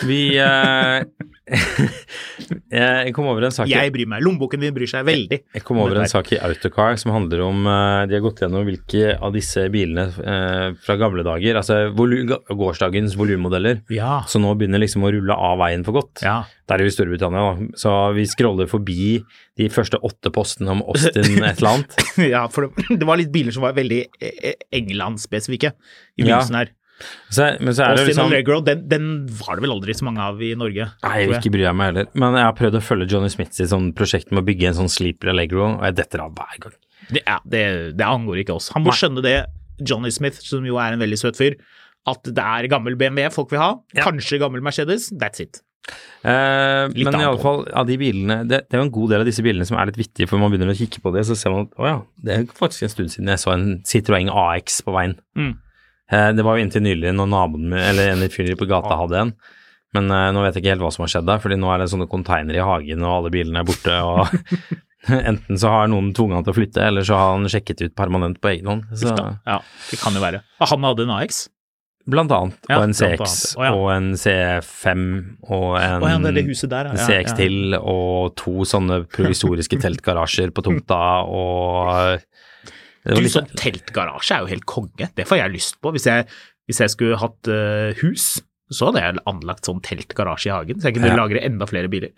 Vi eh, Jeg kom over en sak Jeg bryr meg. Lommeboken din bryr seg veldig. Jeg kom over en sak i Autocar som handler om eh, De har gått gjennom hvilke av disse bilene eh, fra gamle dager, altså volu gårsdagens volummodeller, Ja. som nå begynner liksom å rulle av veien for godt. Ja. Der er jo i Storbritannia, da. Så vi scroller forbi de første åtte postene om Austin et eller annet. ja, for det, det var litt biler som var veldig eh, England-spesifikke i Ja. her. Så, men så er det Austin liksom Allegro, den, den var det vel aldri så mange av i Norge. Nei, jeg vil ikke bry meg heller. Men jeg har prøvd å følge Johnny Smiths sånn prosjekt med å bygge en sånn sleeper Allegro, og jeg detter av hver gang. Det, ja, det, det angår ikke oss. Han må Nei. skjønne det, Johnny Smith, som jo er en veldig søt fyr, at det er gammel BMW folk vil ha. Ja. Kanskje gammel Mercedes. That's it. Eh, men iallfall, i alle fall, av de bilene det, det er jo en god del av disse bilene som er litt vittige, for man begynner å kikke på det, så ser man at å ja, det er faktisk en stund siden jeg så en Citroën AX på veien. Mm. Eh, det var jo inntil nylig når naboen eller en fyr på gata hadde en. Men eh, nå vet jeg ikke helt hva som har skjedd der, fordi nå er det sånne konteinere i hagen, og alle bilene er borte, og enten så har noen tvunget han til å flytte, eller så har han sjekket ut permanent på egen hånd. Så, Ja, det kan jo være. Og Han hadde en AX? blant annet. Ja, og en CX, oh, ja. og en C5, og en oh, det det huset der, ja. en CX til, og to sånne provisoriske teltgarasjer på tomta, og Du, sånn teltgarasje er jo helt konge. Det får jeg lyst på. Hvis jeg, hvis jeg skulle hatt uh, hus, så hadde jeg anlagt sånn teltgarasje i hagen, så jeg kunne Ja. lagre enda flere biler.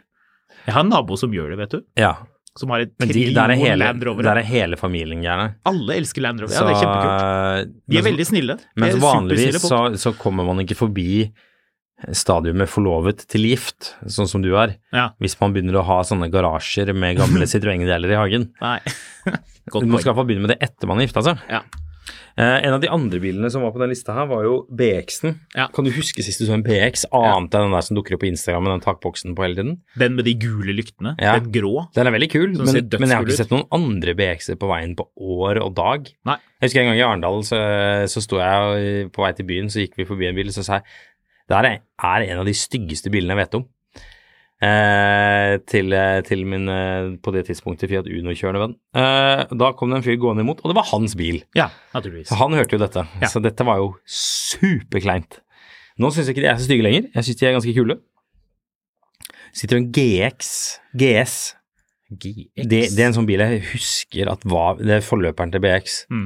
Jeg har en nabo som gjør det, vet du. Ja. Som har et de, hele, Land Rover. der er hele familien gjerne. Alle elsker Land Rover. Ja, det er kjempekult. De er veldig snille. Men vanligvis så, så kommer man ikke forbi stadiumet forlovet til gift, sånn som du er, Ja. hvis man begynner å ha sånne garasjer med gamle Citroën-deler i hagen. Nei. Godt du må i hvert fall begynne med det etter man er gifta seg. Ja. Eh, en av de andre bilene som var på den lista her, var jo BX-en. Ja. Kan du huske sist du så en BX? annet enn den der som dukker opp på Instagram med den takboksen på hele tiden? Den med de gule lyktene. Ja. Den grå. Den er veldig kul, men, men jeg har ikke sett noen andre BX-er på veien på år og dag. Nei. Jeg husker en gang i Arendal, så, så sto jeg på vei til byen, så gikk vi forbi en bil, så sa jeg det her er, en av de styggeste bilene jeg vet om. Eh, til, eh, til min eh, på det tidspunktet Fiat Uno-kjørende venn. Eh, da kom det en fyr gående imot, og det var hans bil. Ja, naturligvis. Så han hørte jo dette, Ja. så dette var jo superkleint. Nå syns jeg ikke de er så stygge lenger, jeg syns de er ganske kule. Sitter en GX, GS, GX. det, det er en sånn bil jeg husker at var Det er forløperen til BX. Mm.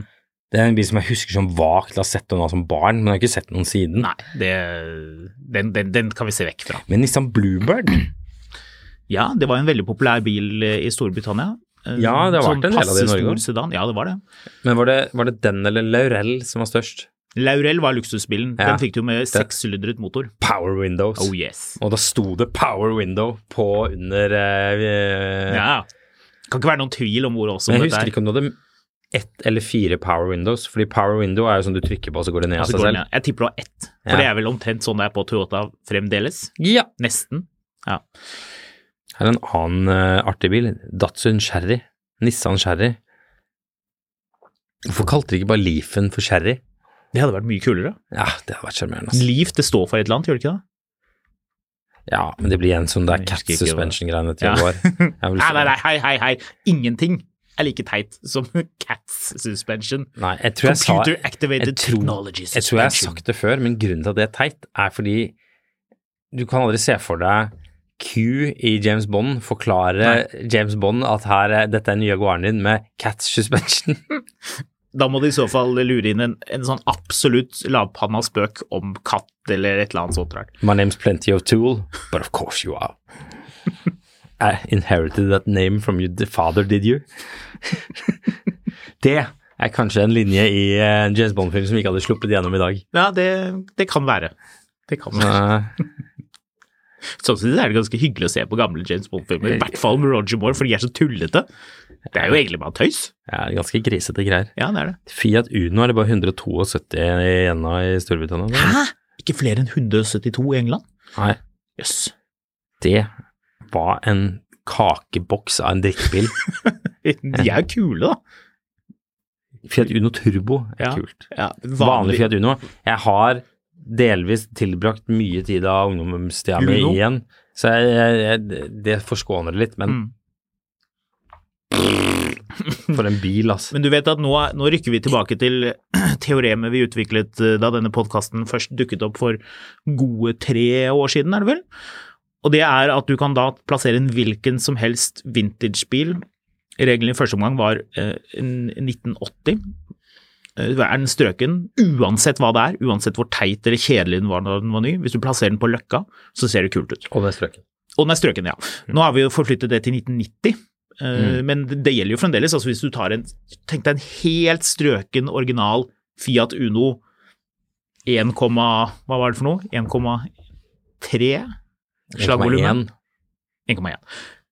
Det er en bil som jeg husker som vagt å ha sett noen som barn, men jeg har ikke sett noen siden. Nei, det, den, den, den kan vi se vekk fra. Men Nissan Bluebird, Ja, det var en veldig populær bil eh, i Storbritannia. Eh, Ja, det har vært en del av det i Norge sedan. Ja, det var det. men var det, var det den eller Laurel som var størst? Laurel var luksusbilen. Ja. Den fikk du med sekssylindret motor. Power Windows. Oh yes. Og da sto det Power Window på under eh, Ja. Kan ikke være noen tvil om hvor også Men jeg dette husker er. ikke om du hadde ett eller fire Power Windows, fordi Power Window er jo sånn du trykker på, og så går det ned av seg selv. Jeg tipper det var ett. For Ja. det er vel omtrent sånn det er på Toyota fremdeles. Ja. Nesten. Ja. Her er en annen uh, artig bil. Datsun Sherry. Nissan Sherry. Hvorfor kalte de ikke bare Leafen for Sherry? Det hadde vært mye kulere. Ja, det hadde vært sjarmerende. ass. Leaf, det står for et eller annet, gjør det ikke det? Ja, men det blir en sånn der cat suspension-greiene til Ja. Jaguar. Nei, nei, nei, hei, hei, hei. Ingenting er like teit som Cats suspension. Nei, jeg tror jeg sa Computer activated jeg tror- technology Jeg tror jeg har sagt det før, men grunnen til at det er teit, er fordi du kan aldri se for deg Q i James Bond forklare James Bond at her, er- dette er nye Jaguaren din med Cats suspension. Da må de i så fall lure inn en, en sånn absolutt lavpanna spøk om katt eller et eller annet sånt. My name's plenty of tool, but of course you are. I inherited that name from your father, did you? det er kanskje en linje i eh, en James Bond-film som vi ikke hadde sluppet gjennom i dag. Ja, det, det kan være. Det kan være. Eh, Sånn sett er det ganske hyggelig å se på gamle James Bond-filmer, i hvert fall med Roger Moore, for de er så tullete. Det er jo egentlig bare tøys. ja, det er ganske grisete greier. Ja, det er det. Fiat Uno er det bare 172 igjen av i Storbritannia. Hæ? Ikke flere enn 172 i England? Nei, Jøss. det var en kakeboks av en drikkebil. De er kule, da. Fiat Uno Turbo er Ja. kult. Ja, Vanlig Fiat Uno. Jeg har delvis tilbrakt mye tid av ungdomstida mi igjen, så jeg, jeg, jeg, det forskåner det litt, men Mm. for en bil, altså. Men du vet at nå, nå rykker vi tilbake til teoremet vi utviklet eh, da denne podkasten først dukket opp for gode tre år siden, er det vel? Og det er at du kan da plassere en hvilken som helst vintagebil. Regelen i første omgang var eh, en 1980. Eh, Er den strøken, uansett hva det er, uansett hvor teit eller kjedelig den var da den var ny, hvis du plasserer den på Løkka, så ser det kult ut. Og den er strøken. Og den er strøken, ja. Nå har vi jo forflyttet det til 1990, Mm. men det det gjelder jo fremdeles. Altså hvis du tar en Tenk deg en helt strøken original Fiat Uno 1, hva var det for noe? 1,3? Slag volumet? 1,1.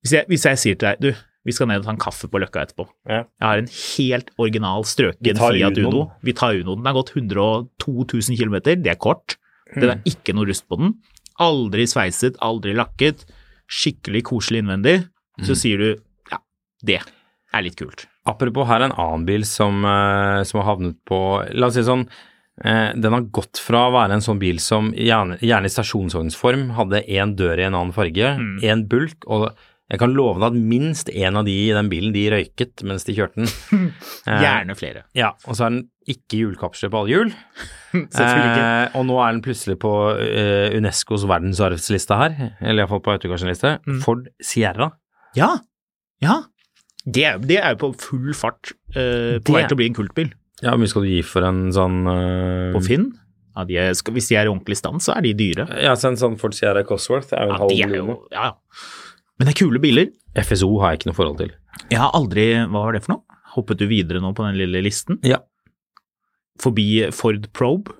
Hvis, hvis jeg sier til deg, du, vi skal ned og ta en kaffe på Løkka etterpå. Ja. Jeg har en helt original strøken Fiat Unoen. Uno. Vi tar Uno. Den har gått 102 000 km, det er kort. Det er ikke noe rust på den. Aldri sveiset, aldri lakket. Skikkelig koselig innvendig. Så sier du ja, det er litt kult. Apropos her er en annen bil som, eh, som har havnet på La oss si sånn den har gått fra å være en sånn bil som gjerne, gjerne i stasjonsvognsform hadde én dør i en annen farge, én bulk, og jeg kan love deg at minst én av de i den bilen, de røyket mens de kjørte den. Eh, Gjerne flere. Ja, og så er den ikke hjulkapsler på alle hjul. Selvfølgelig ikke. Eh, og nå er den plutselig på eh, Unescos verdensarvsliste her, eller iallfall på Autocarsen-liste. Mm. Ford Sierra. Ja. Ja. Det er, det er jo på full fart eh, på vei til å bli en kultbil. Ja, hvor mye skal du gi for en sånn uh... På Finn. Ja, de er, skal, hvis de er i ordentlig stand, så er de dyre. Ja, så en sånn Ford Sierra Cosworth er jo en Ja, halv million. ja, ja. Men det er kule biler. FSO har jeg ikke noe forhold til. Jeg har aldri Hva var det for noe? Hoppet du videre nå på den lille listen? Ja. Forbi Ford Probe?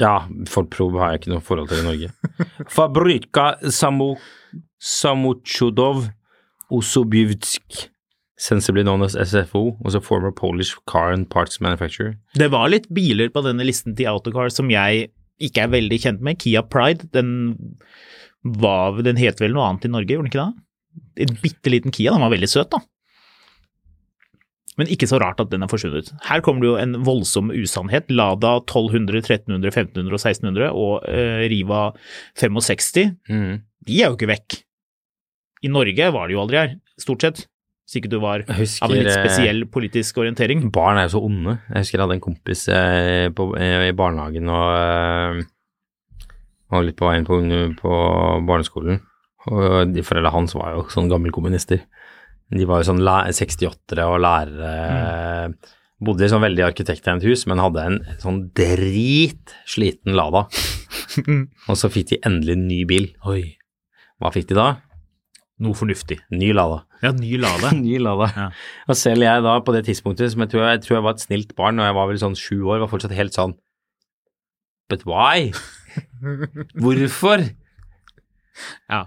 Ja, Ford Probe har jeg ikke noe forhold til i Norge. Fabrika Samu, Samuchudov Osobivsk, sensibly known as SFO, altså former Polish car and parts manufacturer. Det var litt biler på denne listen til Autocar som jeg ikke er veldig kjent med. Kia Pride, den, var, den het vel noe annet i Norge, gjorde den ikke det? En bitte liten Kia, den var veldig søt, da. Men ikke så rart at den er forsvunnet. Her kommer det jo en voldsom usannhet. Lada 1200, 1300, 1500 og 1600 og uh, Riva 65, Mm. de er jo ikke vekk. I Norge var de jo aldri her, stort sett. Hvis ikke du var husker, av en litt eh, spesiell politisk orientering. Barn er jo så onde. Jeg husker jeg hadde en kompis eh, på, eh, i barnehagen og eh, var litt på veien på, på barneskolen. Og de foreldrene hans var jo sånn gamle kommunister. De var jo sånn læ- 68-ere og lærere. Bodde i sånn veldig arkitekttegnet hus, men hadde en sånn dritsliten Lada. og så fikk de endelig en ny bil. Oi, Hva fikk de da? Noe fornuftig. Ny Lada. Ja, ny Lada. ny Lada. Ja. Og selv jeg da, på det tidspunktet, som jeg tror jeg, jeg tror jeg var et snilt barn, og jeg var vel sånn sju år, var fortsatt helt sånn But why? Hvorfor? Ja.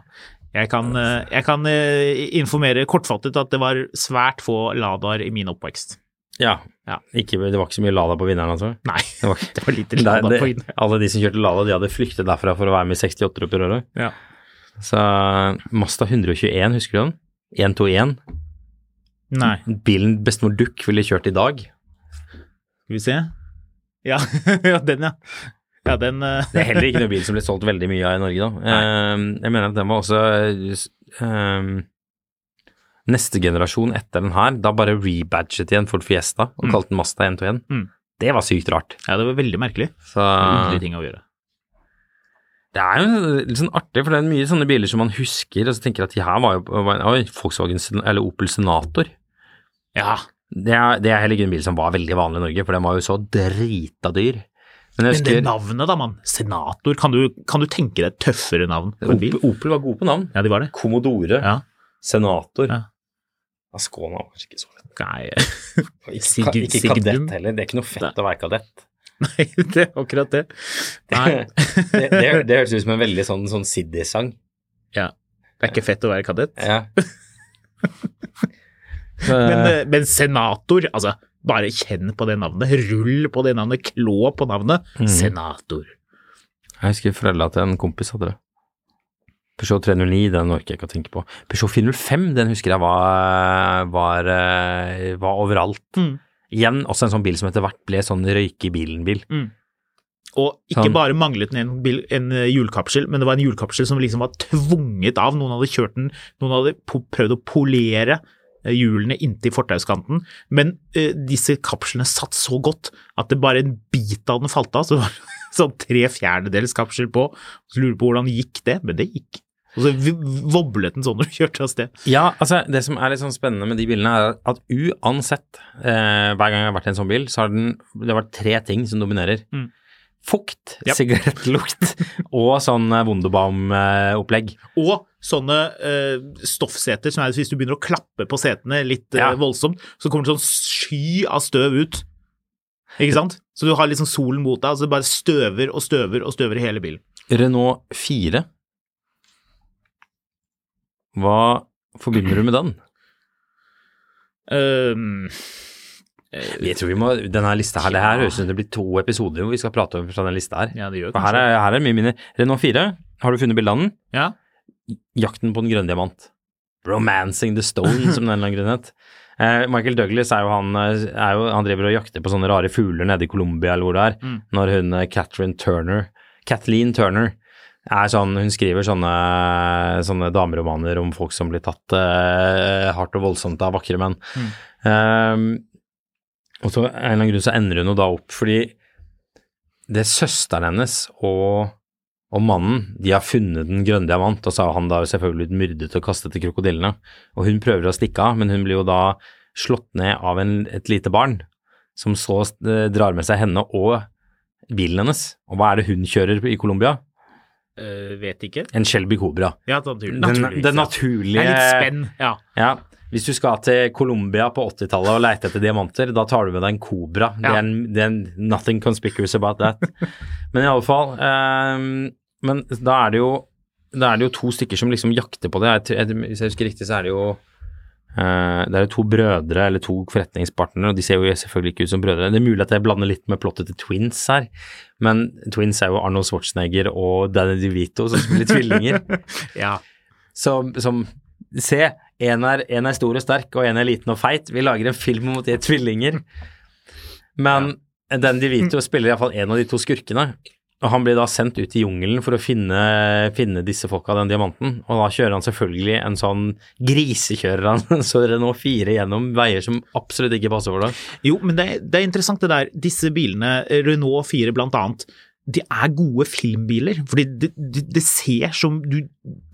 Jeg kan, eh, jeg kan eh, informere kortfattet at det var svært få Ladaer i min oppvekst. Ja. Ja. Ikke, det var ikke så mye Lada på vinneren, altså? Nei, Det var, det var lite Lada på vinneren. alle de som kjørte Lada, de hadde flyktet derfra for å være med i 68-opprøret. Ja. Så Masta 121, husker du den? 121. Nei, Bilen bestemor Duck ville kjørt i dag. skal vi se. Ja, ja den, ja. Ja, den uh... Det er heller ikke noen bil som ble solgt veldig mye av i Norge, da. Um, jeg mener at den var også um, Neste generasjon etter den her, da bare rebadget igjen Ford Fiesta og kalte den Masta 121. Mm. Det var sykt rart. Ja, det var veldig merkelig. Så Underlig ting å gjøre. Det er jo litt sånn artig, for det er mye sånne biler som man husker, og så tenker at de her var jo var Oi, Volkswagen eller Opel Senator. Ja, Det er, det er heller ikke en bil som var veldig vanlig i Norge, for den var jo så drita dyr. Men jeg men det navnet da, mann. Senator. Kan du, kan du tenke deg et tøffere navn på en bil? Opel, Opel var gode på navn. Ja, de var det. Commodore, Ja. Senator. Ja. Ascona var kanskje ikke så lett. Nei, Ikke, ikke kadett heller, det er ikke noe fett å være kadett. nei, det er akkurat det. Det, det, det høres ut som en veldig sånn, sånn Siddi-sang. Ja. Det er ikke fett å være kadett. Ja. Men, eh, men senator, altså, bare kjenn på det navnet. Rull på det navnet, klå på navnet. Mm. Senator. Jeg husker foreldra til en kompis hadde det. Peugeot 309, den orker jeg ikke å tenke på. Peugeot 405, den husker jeg var, var, eh, var overalt. Mm. Igjen også en sånn bil som etter hvert ble sånn røyke i bilen-bil. Og ikke Sånn. bare manglet den en, bil, en eh, hjulkapsel, men det var en hjulkapsel som liksom var tvunget av. Noen hadde kjørt den, noen hadde prøvd å polere eh, hjulene inntil fortauskanten, men eh, disse kapslene satt så godt at det bare en bit av den falt av, så det var sånn tre fjerdedels kapsel på. Så lurer på hvordan gikk det, men det gikk. Og så voblet den sånn når du kjørte av sted. Ja, altså det som er litt sånn spennende med de bilene, er at uansett, eh, hver gang jeg har vært i en sånn bil, så har den, det har vært tre ting som dominerer. Mm. Fukt, yep. sigarettlukt og sånn eh, Wunderbaum-opplegg. Og sånne eh, stoffseter som er hvis du begynner å klappe på setene litt eh, Ja. voldsomt, så kommer det sånn sky av støv ut. Ikke sant? Så du har liksom solen mot deg, og så bare støver og støver og støver i hele bilen. Renault 4. Hva forbinder du med den? Ehm, Jeg tror vi må, denne lista her, det her høres ut som det blir to episoder hvor vi skal prate om fra den lista her. ja, det gjør For her er, her er mye minner. Renault 4, har du funnet bildet av den? Ja. Jakten på den grønne diamant. Romancing the Stone, som den eller annen. Eh, Michael Douglas er jo han eh, er jo, Han driver og jakter på sånne rare fugler nede i Colombia eller hvor det er. Når hun eh, Catherine Turner Kathleen Turner er sånn Hun skriver sånne, sånne dameromaner om folk som blir tatt eh, hardt og voldsomt av vakre menn. Eh, og så en eller annen grunn så ender hun jo da opp fordi det er søsteren hennes og, og mannen, de har funnet den grønne diamant, og så har han da selvfølgelig blitt myrdet og kastet til krokodillene. Og hun prøver å stikke av, men hun blir jo da slått ned av en, et lite barn, som så eh, drar med seg henne og bilen hennes. Og hva er det hun kjører i Colombia? Eh, vet ikke. En Shelby Cobra. Ja, naturlig, Den, den naturlige Det er litt spenn, ja. Ja, hvis du skal til Colombia på 80-tallet og leite etter diamanter, da tar du med deg en Cobra. Det, er en, det er nothing conspicuous about that. men i alle fall um, Men da er det jo da er det jo to stykker som liksom jakter på det. Jeg, jeg, hvis jeg husker riktig, så er det jo det er jo to brødre eller to forretningspartnere, og de ser jo selvfølgelig ikke ut som brødre. Det er mulig at jeg blander litt med plottet til Twins her, men Twins er jo Arnold Schwarzenegger og Danny DeVito som spiller tvillinger. ja. Som, som Se, en er, en er stor og sterk, og en er liten og feit. Vi lager en film om de er tvillinger. Men ja. Danny DeVito spiller iallfall en av de to skurkene. Og han blir da sendt ut i jungelen for å finne, finne disse folka, den diamanten. Og da kjører han selvfølgelig en sånn grisekjører han, så Renault 4 gjennom veier som absolutt ikke passer for deg. Jo, men det, det er interessant det der. Disse bilene, Renault 4 blant annet, de er gode filmbiler. Fordi det, det, det ser som du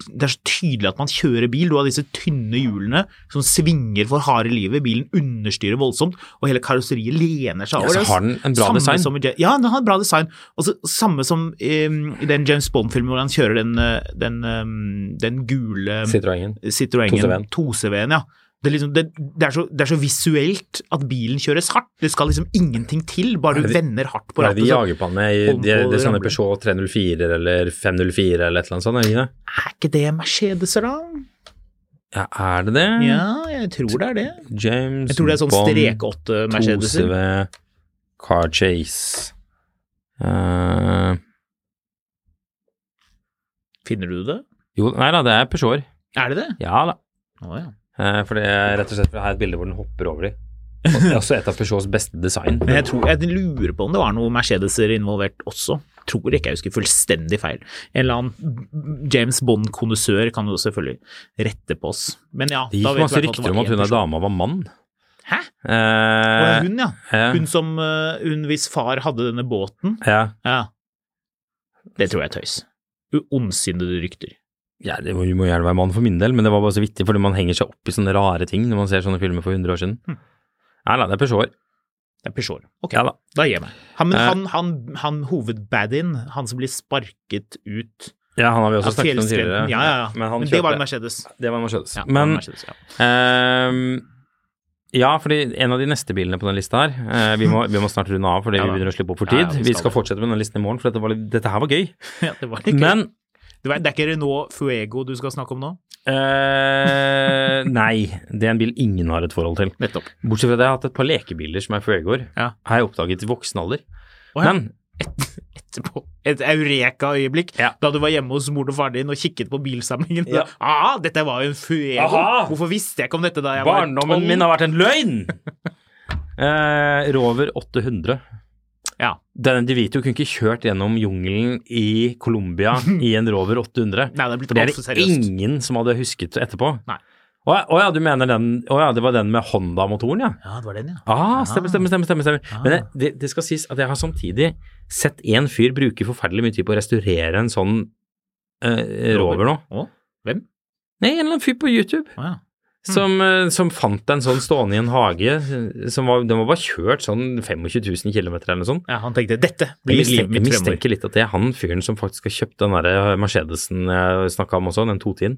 Det er så tydelig at man kjører bil. Du har disse tynne hjulene som svinger for harde livet. Bilen understyrer voldsomt, og hele karosseriet lener seg over. Ja, så har den en bra Samme design. Som, ja, den har en bra design. Og så, samme som i i den James Bond-filmen hvor han kjører den, eh, den, eh, den gule Citroën. Citroën 2CV-en. 2CV-en, ja. Det liksom, det, det, er så, det er så visuelt at bilen kjøres hardt. Det skal liksom ingenting til, bare du er vender hardt på Hva er det de jager på med? Det, er sånne. Peugeot 304 eller 504 eller et eller annet sånt? Ikke? Er ikke det Mercedeser, da? Ja, er det det? Ja, jeg tror det er det. James Jeg tror det er sånn Bond, strek 8-Mercedeser. 2CV, Car Chase uh... Finner du det? Jo, nei da, det er Peugeot. Er det det? Ja da. Å ja. Eh, for det er rett og slett for jeg har et bilde hvor den hopper over de. Og Det er også et av Peugeots beste design. Men jeg, tror, jeg lurer på om det var noe Mercedeser involvert også. Tror ikke jeg husker fullstendig feil. En eller annen James Bond-kondisør kan jo selvfølgelig rette på oss. Men ja, Det gikk masse rykter om at hun er dame og var mann. Hæ? Eh, Å, hun, ja. Eh. Hun som eh, Hun hvis far hadde denne båten. Ja. Ja. Det tror jeg er tøys. Ondsinnede rykter. Ja, det må, må gjerne være mann for min del, men det var bare så vittig fordi man henger seg opp i sånne rare ting når man ser sånne filmer for 100 år siden. Hm. Nei da, det er Peugeot. Det er Peugeot. Ok, Ja da. da gir jeg meg. Han, men Eh. han, han, han hovedbaddien, han som blir sparket ut Ja, han har vi også snakket om tidligere. Ja, ja, ja. Men, han Men det var en Mercedes. Det var en Mercedes. Ja, men Mercedes, ja. Uh, ja, fordi en av de neste bilene på den lista her eh, vi, må, vi må snart runde av fordi Ja vi begynner å slippe opp for tid. ja, vi vi, skal skal fortsette med den listen i morgen, for dette, var litt, dette her var gøy. ja, det var litt gøy. Men Det, er ikke Renault Fuego du skal snakke om nå? Uh, Nei, det er en bil ingen har et forhold til. Nettopp. Bortsett fra det, jeg har hatt et par lekebiler som er Fuegoer. Ja. Har jeg oppdaget i voksen alder. Oh, ja. Men Etterpå. Et eureka-øyeblikk Ja. da du var hjemme hos moren og faren din og kikket på bilsamlingen. Ja. Ah, dette var jo en Fuego! Aha! Hvorfor visste jeg ikke om dette da jeg var barndommen min har vært en løgn! uh, Rover 800. Ja. Denne DeVito kunne ikke kjørt gjennom jungelen i Colombia i en Rover 800. Nei, det For det er det ingen som hadde husket etterpå. Nei. Å ja, ja, du mener den Å ja, det var den med Honda-motoren, ja. Ja, det var den, ja. Ah, stemmer, stemmer, stemmer. stemmer, stemmer. Ah. Men det, det, det skal sies at jeg har samtidig sett en fyr bruke forferdelig mye tid på å restaurere en sånn eh, Rover nå. Å, hvem? Nei, en eller annen fyr på YouTube. Ah, ja. Som, eh, som fant en sånn stående i en hage. eh, Som var, den var bare kjørt sånn 25 000 km eller noe sånt. ja, han tenkte dette blir livet mitt fremover. mistenker litt at det er han fyren som faktisk har kjøpt den der Mercedesen jeg snakka om også, den 210-en.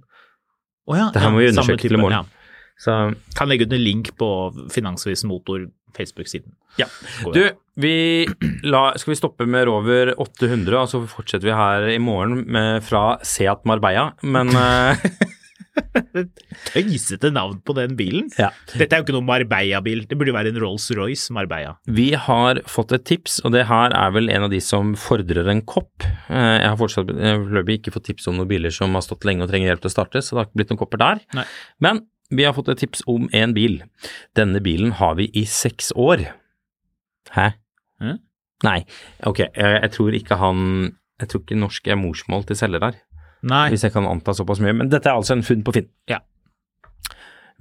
Å, ja, Det her må vi undersøke til i morgen. ja. Så Kan legge ut en link på Finansavisen Motor Facebook-siden. ja. Du, vi la, skal vi stoppe med Rover 800, og så fortsetter vi her i morgen med, fra Seat Marbella, men eh, Tøysete navn på den bilen. ja. Dette er jo ikke noen Marbella-bil, det burde jo være en Rolls-Royce Marbella. Vi har fått et tips, og det her er vel en av de som fordrer en kopp. Eh, Jeg har fortsatt foreløpig ikke fått tips om noen biler som har stått lenge og trenger hjelp til å starte, så det har ikke blitt noen kopper der. Nei. Men vi har fått et tips om en bil. Denne bilen har vi i seks år. Hæ? Mm? Nei, ok, jeg, jeg tror ikke han Jeg tror ikke norsk er morsmål til selger her, Nei. hvis jeg kan anta såpass mye. Men dette er altså en funn på Finn. Ja.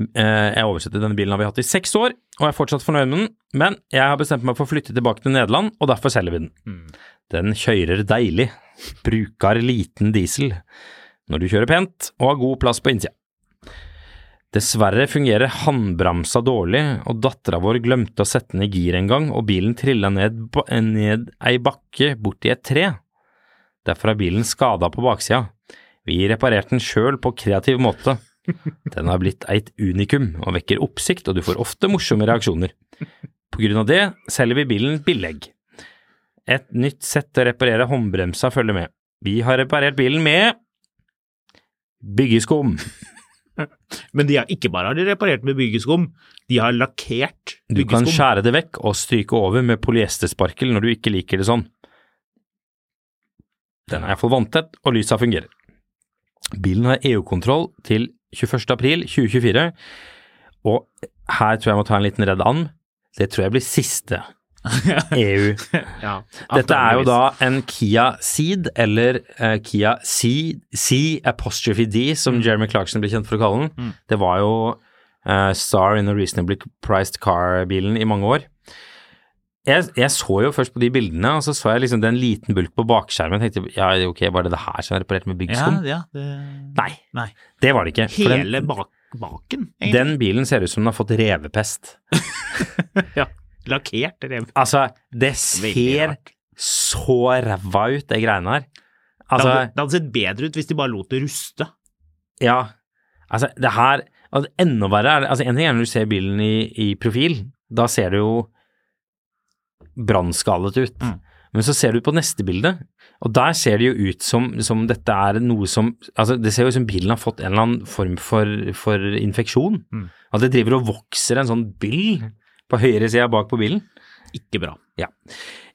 Eh, Jeg oversetter denne bilen har vi hatt i seks år, og er fortsatt fornøyd med den, men jeg har bestemt meg for å flytte tilbake til Nederland, og derfor selger vi den. Mm. Den kjører deilig, bruker liten diesel, når du kjører pent og har god plass på innsida. Dessverre fungerer håndbremsa dårlig, og dattera vår glemte å sette den i gir en gang, og bilen trilla ned, ned ei bakke borti et tre. Derfor er bilen skada på baksida. Vi reparerte den sjøl på kreativ måte. Den har blitt eit unikum og vekker oppsikt, og du får ofte morsomme reaksjoner. På grunn av det selger vi bilen billig. Et nytt sett å reparere håndbremsa følger med. Vi har reparert bilen med byggeskum. Men de har ikke bare har de reparert med byggeskum, de har lakkert Du kan skjære det vekk og stryke over med polyestersparkel når du ikke liker det sånn. Den er iallfall vanntett, og lysa fungerer. Bilen har EU-kontroll til 21. april 2024, og her tror jeg må ta en liten redd and. Det tror jeg blir siste EU. Ja. Dette er jo da en Kia Ceed, eller uh, Kia C, C apostrophe D, som Jeremy Clarkson blir kjent for å kalle den. Det var jo uh, Star in a Reasonably Priced Car-bilen i mange år. Jeg, jeg så jo først på de bildene, og så så jeg liksom den liten bulk på bakskjermen. og tenkte ja, ok, var det det her som er reparert med byggskum? ja, det... Nei, Nei. det var det ikke. For den- Hele bak baken, egentlig. den bilen ser ut som den har fått revepest. Ja. Lakkert rev. Altså, det ser så ræva ut, de greiene her. Det Altså, hadde, det hadde sett bedre ut hvis de bare lot det ruste. Ja, altså det her altså, Enda verre er det Altså, en ting er når du ser bilen i, i profil, da ser du jo brannskadet ut. Mm. Men så ser du på neste bilde, og der ser det jo ut som, som dette er noe som Altså, det ser jo ut som bilen har fått en eller annen form for, for infeksjon. Mm. At det driver og vokser en sånn byll på høyre sida bak på bilen. Ikke bra. Ja.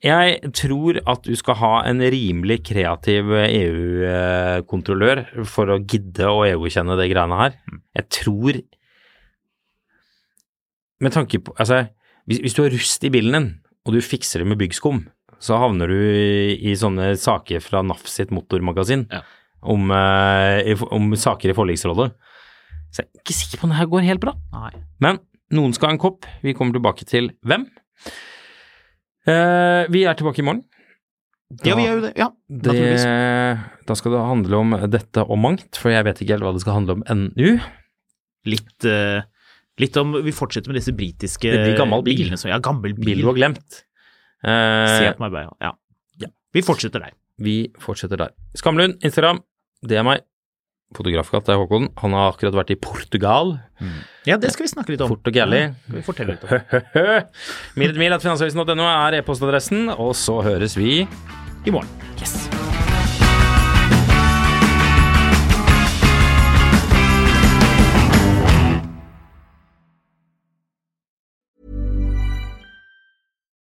Jeg tror at du skal ha en rimelig kreativ EU-kontrollør for å gidde å EU-kjenne de greiene her. Jeg tror Med tanke på Altså, hvis, hvis du har rust i bilen din, og du fikser det med byggskum, så havner du i, i sånne saker fra NAF sitt motormagasin Ja. om, eh, om saker i forliksrådet. Så jeg er ikke sikker på om det her går helt bra. Nei. Men noen skal ha en kopp. Vi kommer tilbake til hvem. Eh, vi er tilbake i morgen. Ja, vi gjør jo det. Ja, naturligvis. Det, da skal det handle om dette og mangt, for jeg vet ikke helt hva det skal handle om ennå. Litt, eh, litt om Vi fortsetter med disse britiske gammel bil. bilene. som- Ja, gammel bil. Bil du har glemt. Eh, Se på meg bare. Ja. ja. Vi fortsetter der. vi fortsetter der. Skamlund, Instagram, det er meg. Fotografkatt er Håkon. Han har akkurat vært i Portugal. Ja, det skal vi snakke litt om. Portugali. Ja, vi fortelle litt om. Mildmil.finansavisen.no er e-postadressen, og så høres vi I morgen. Yes.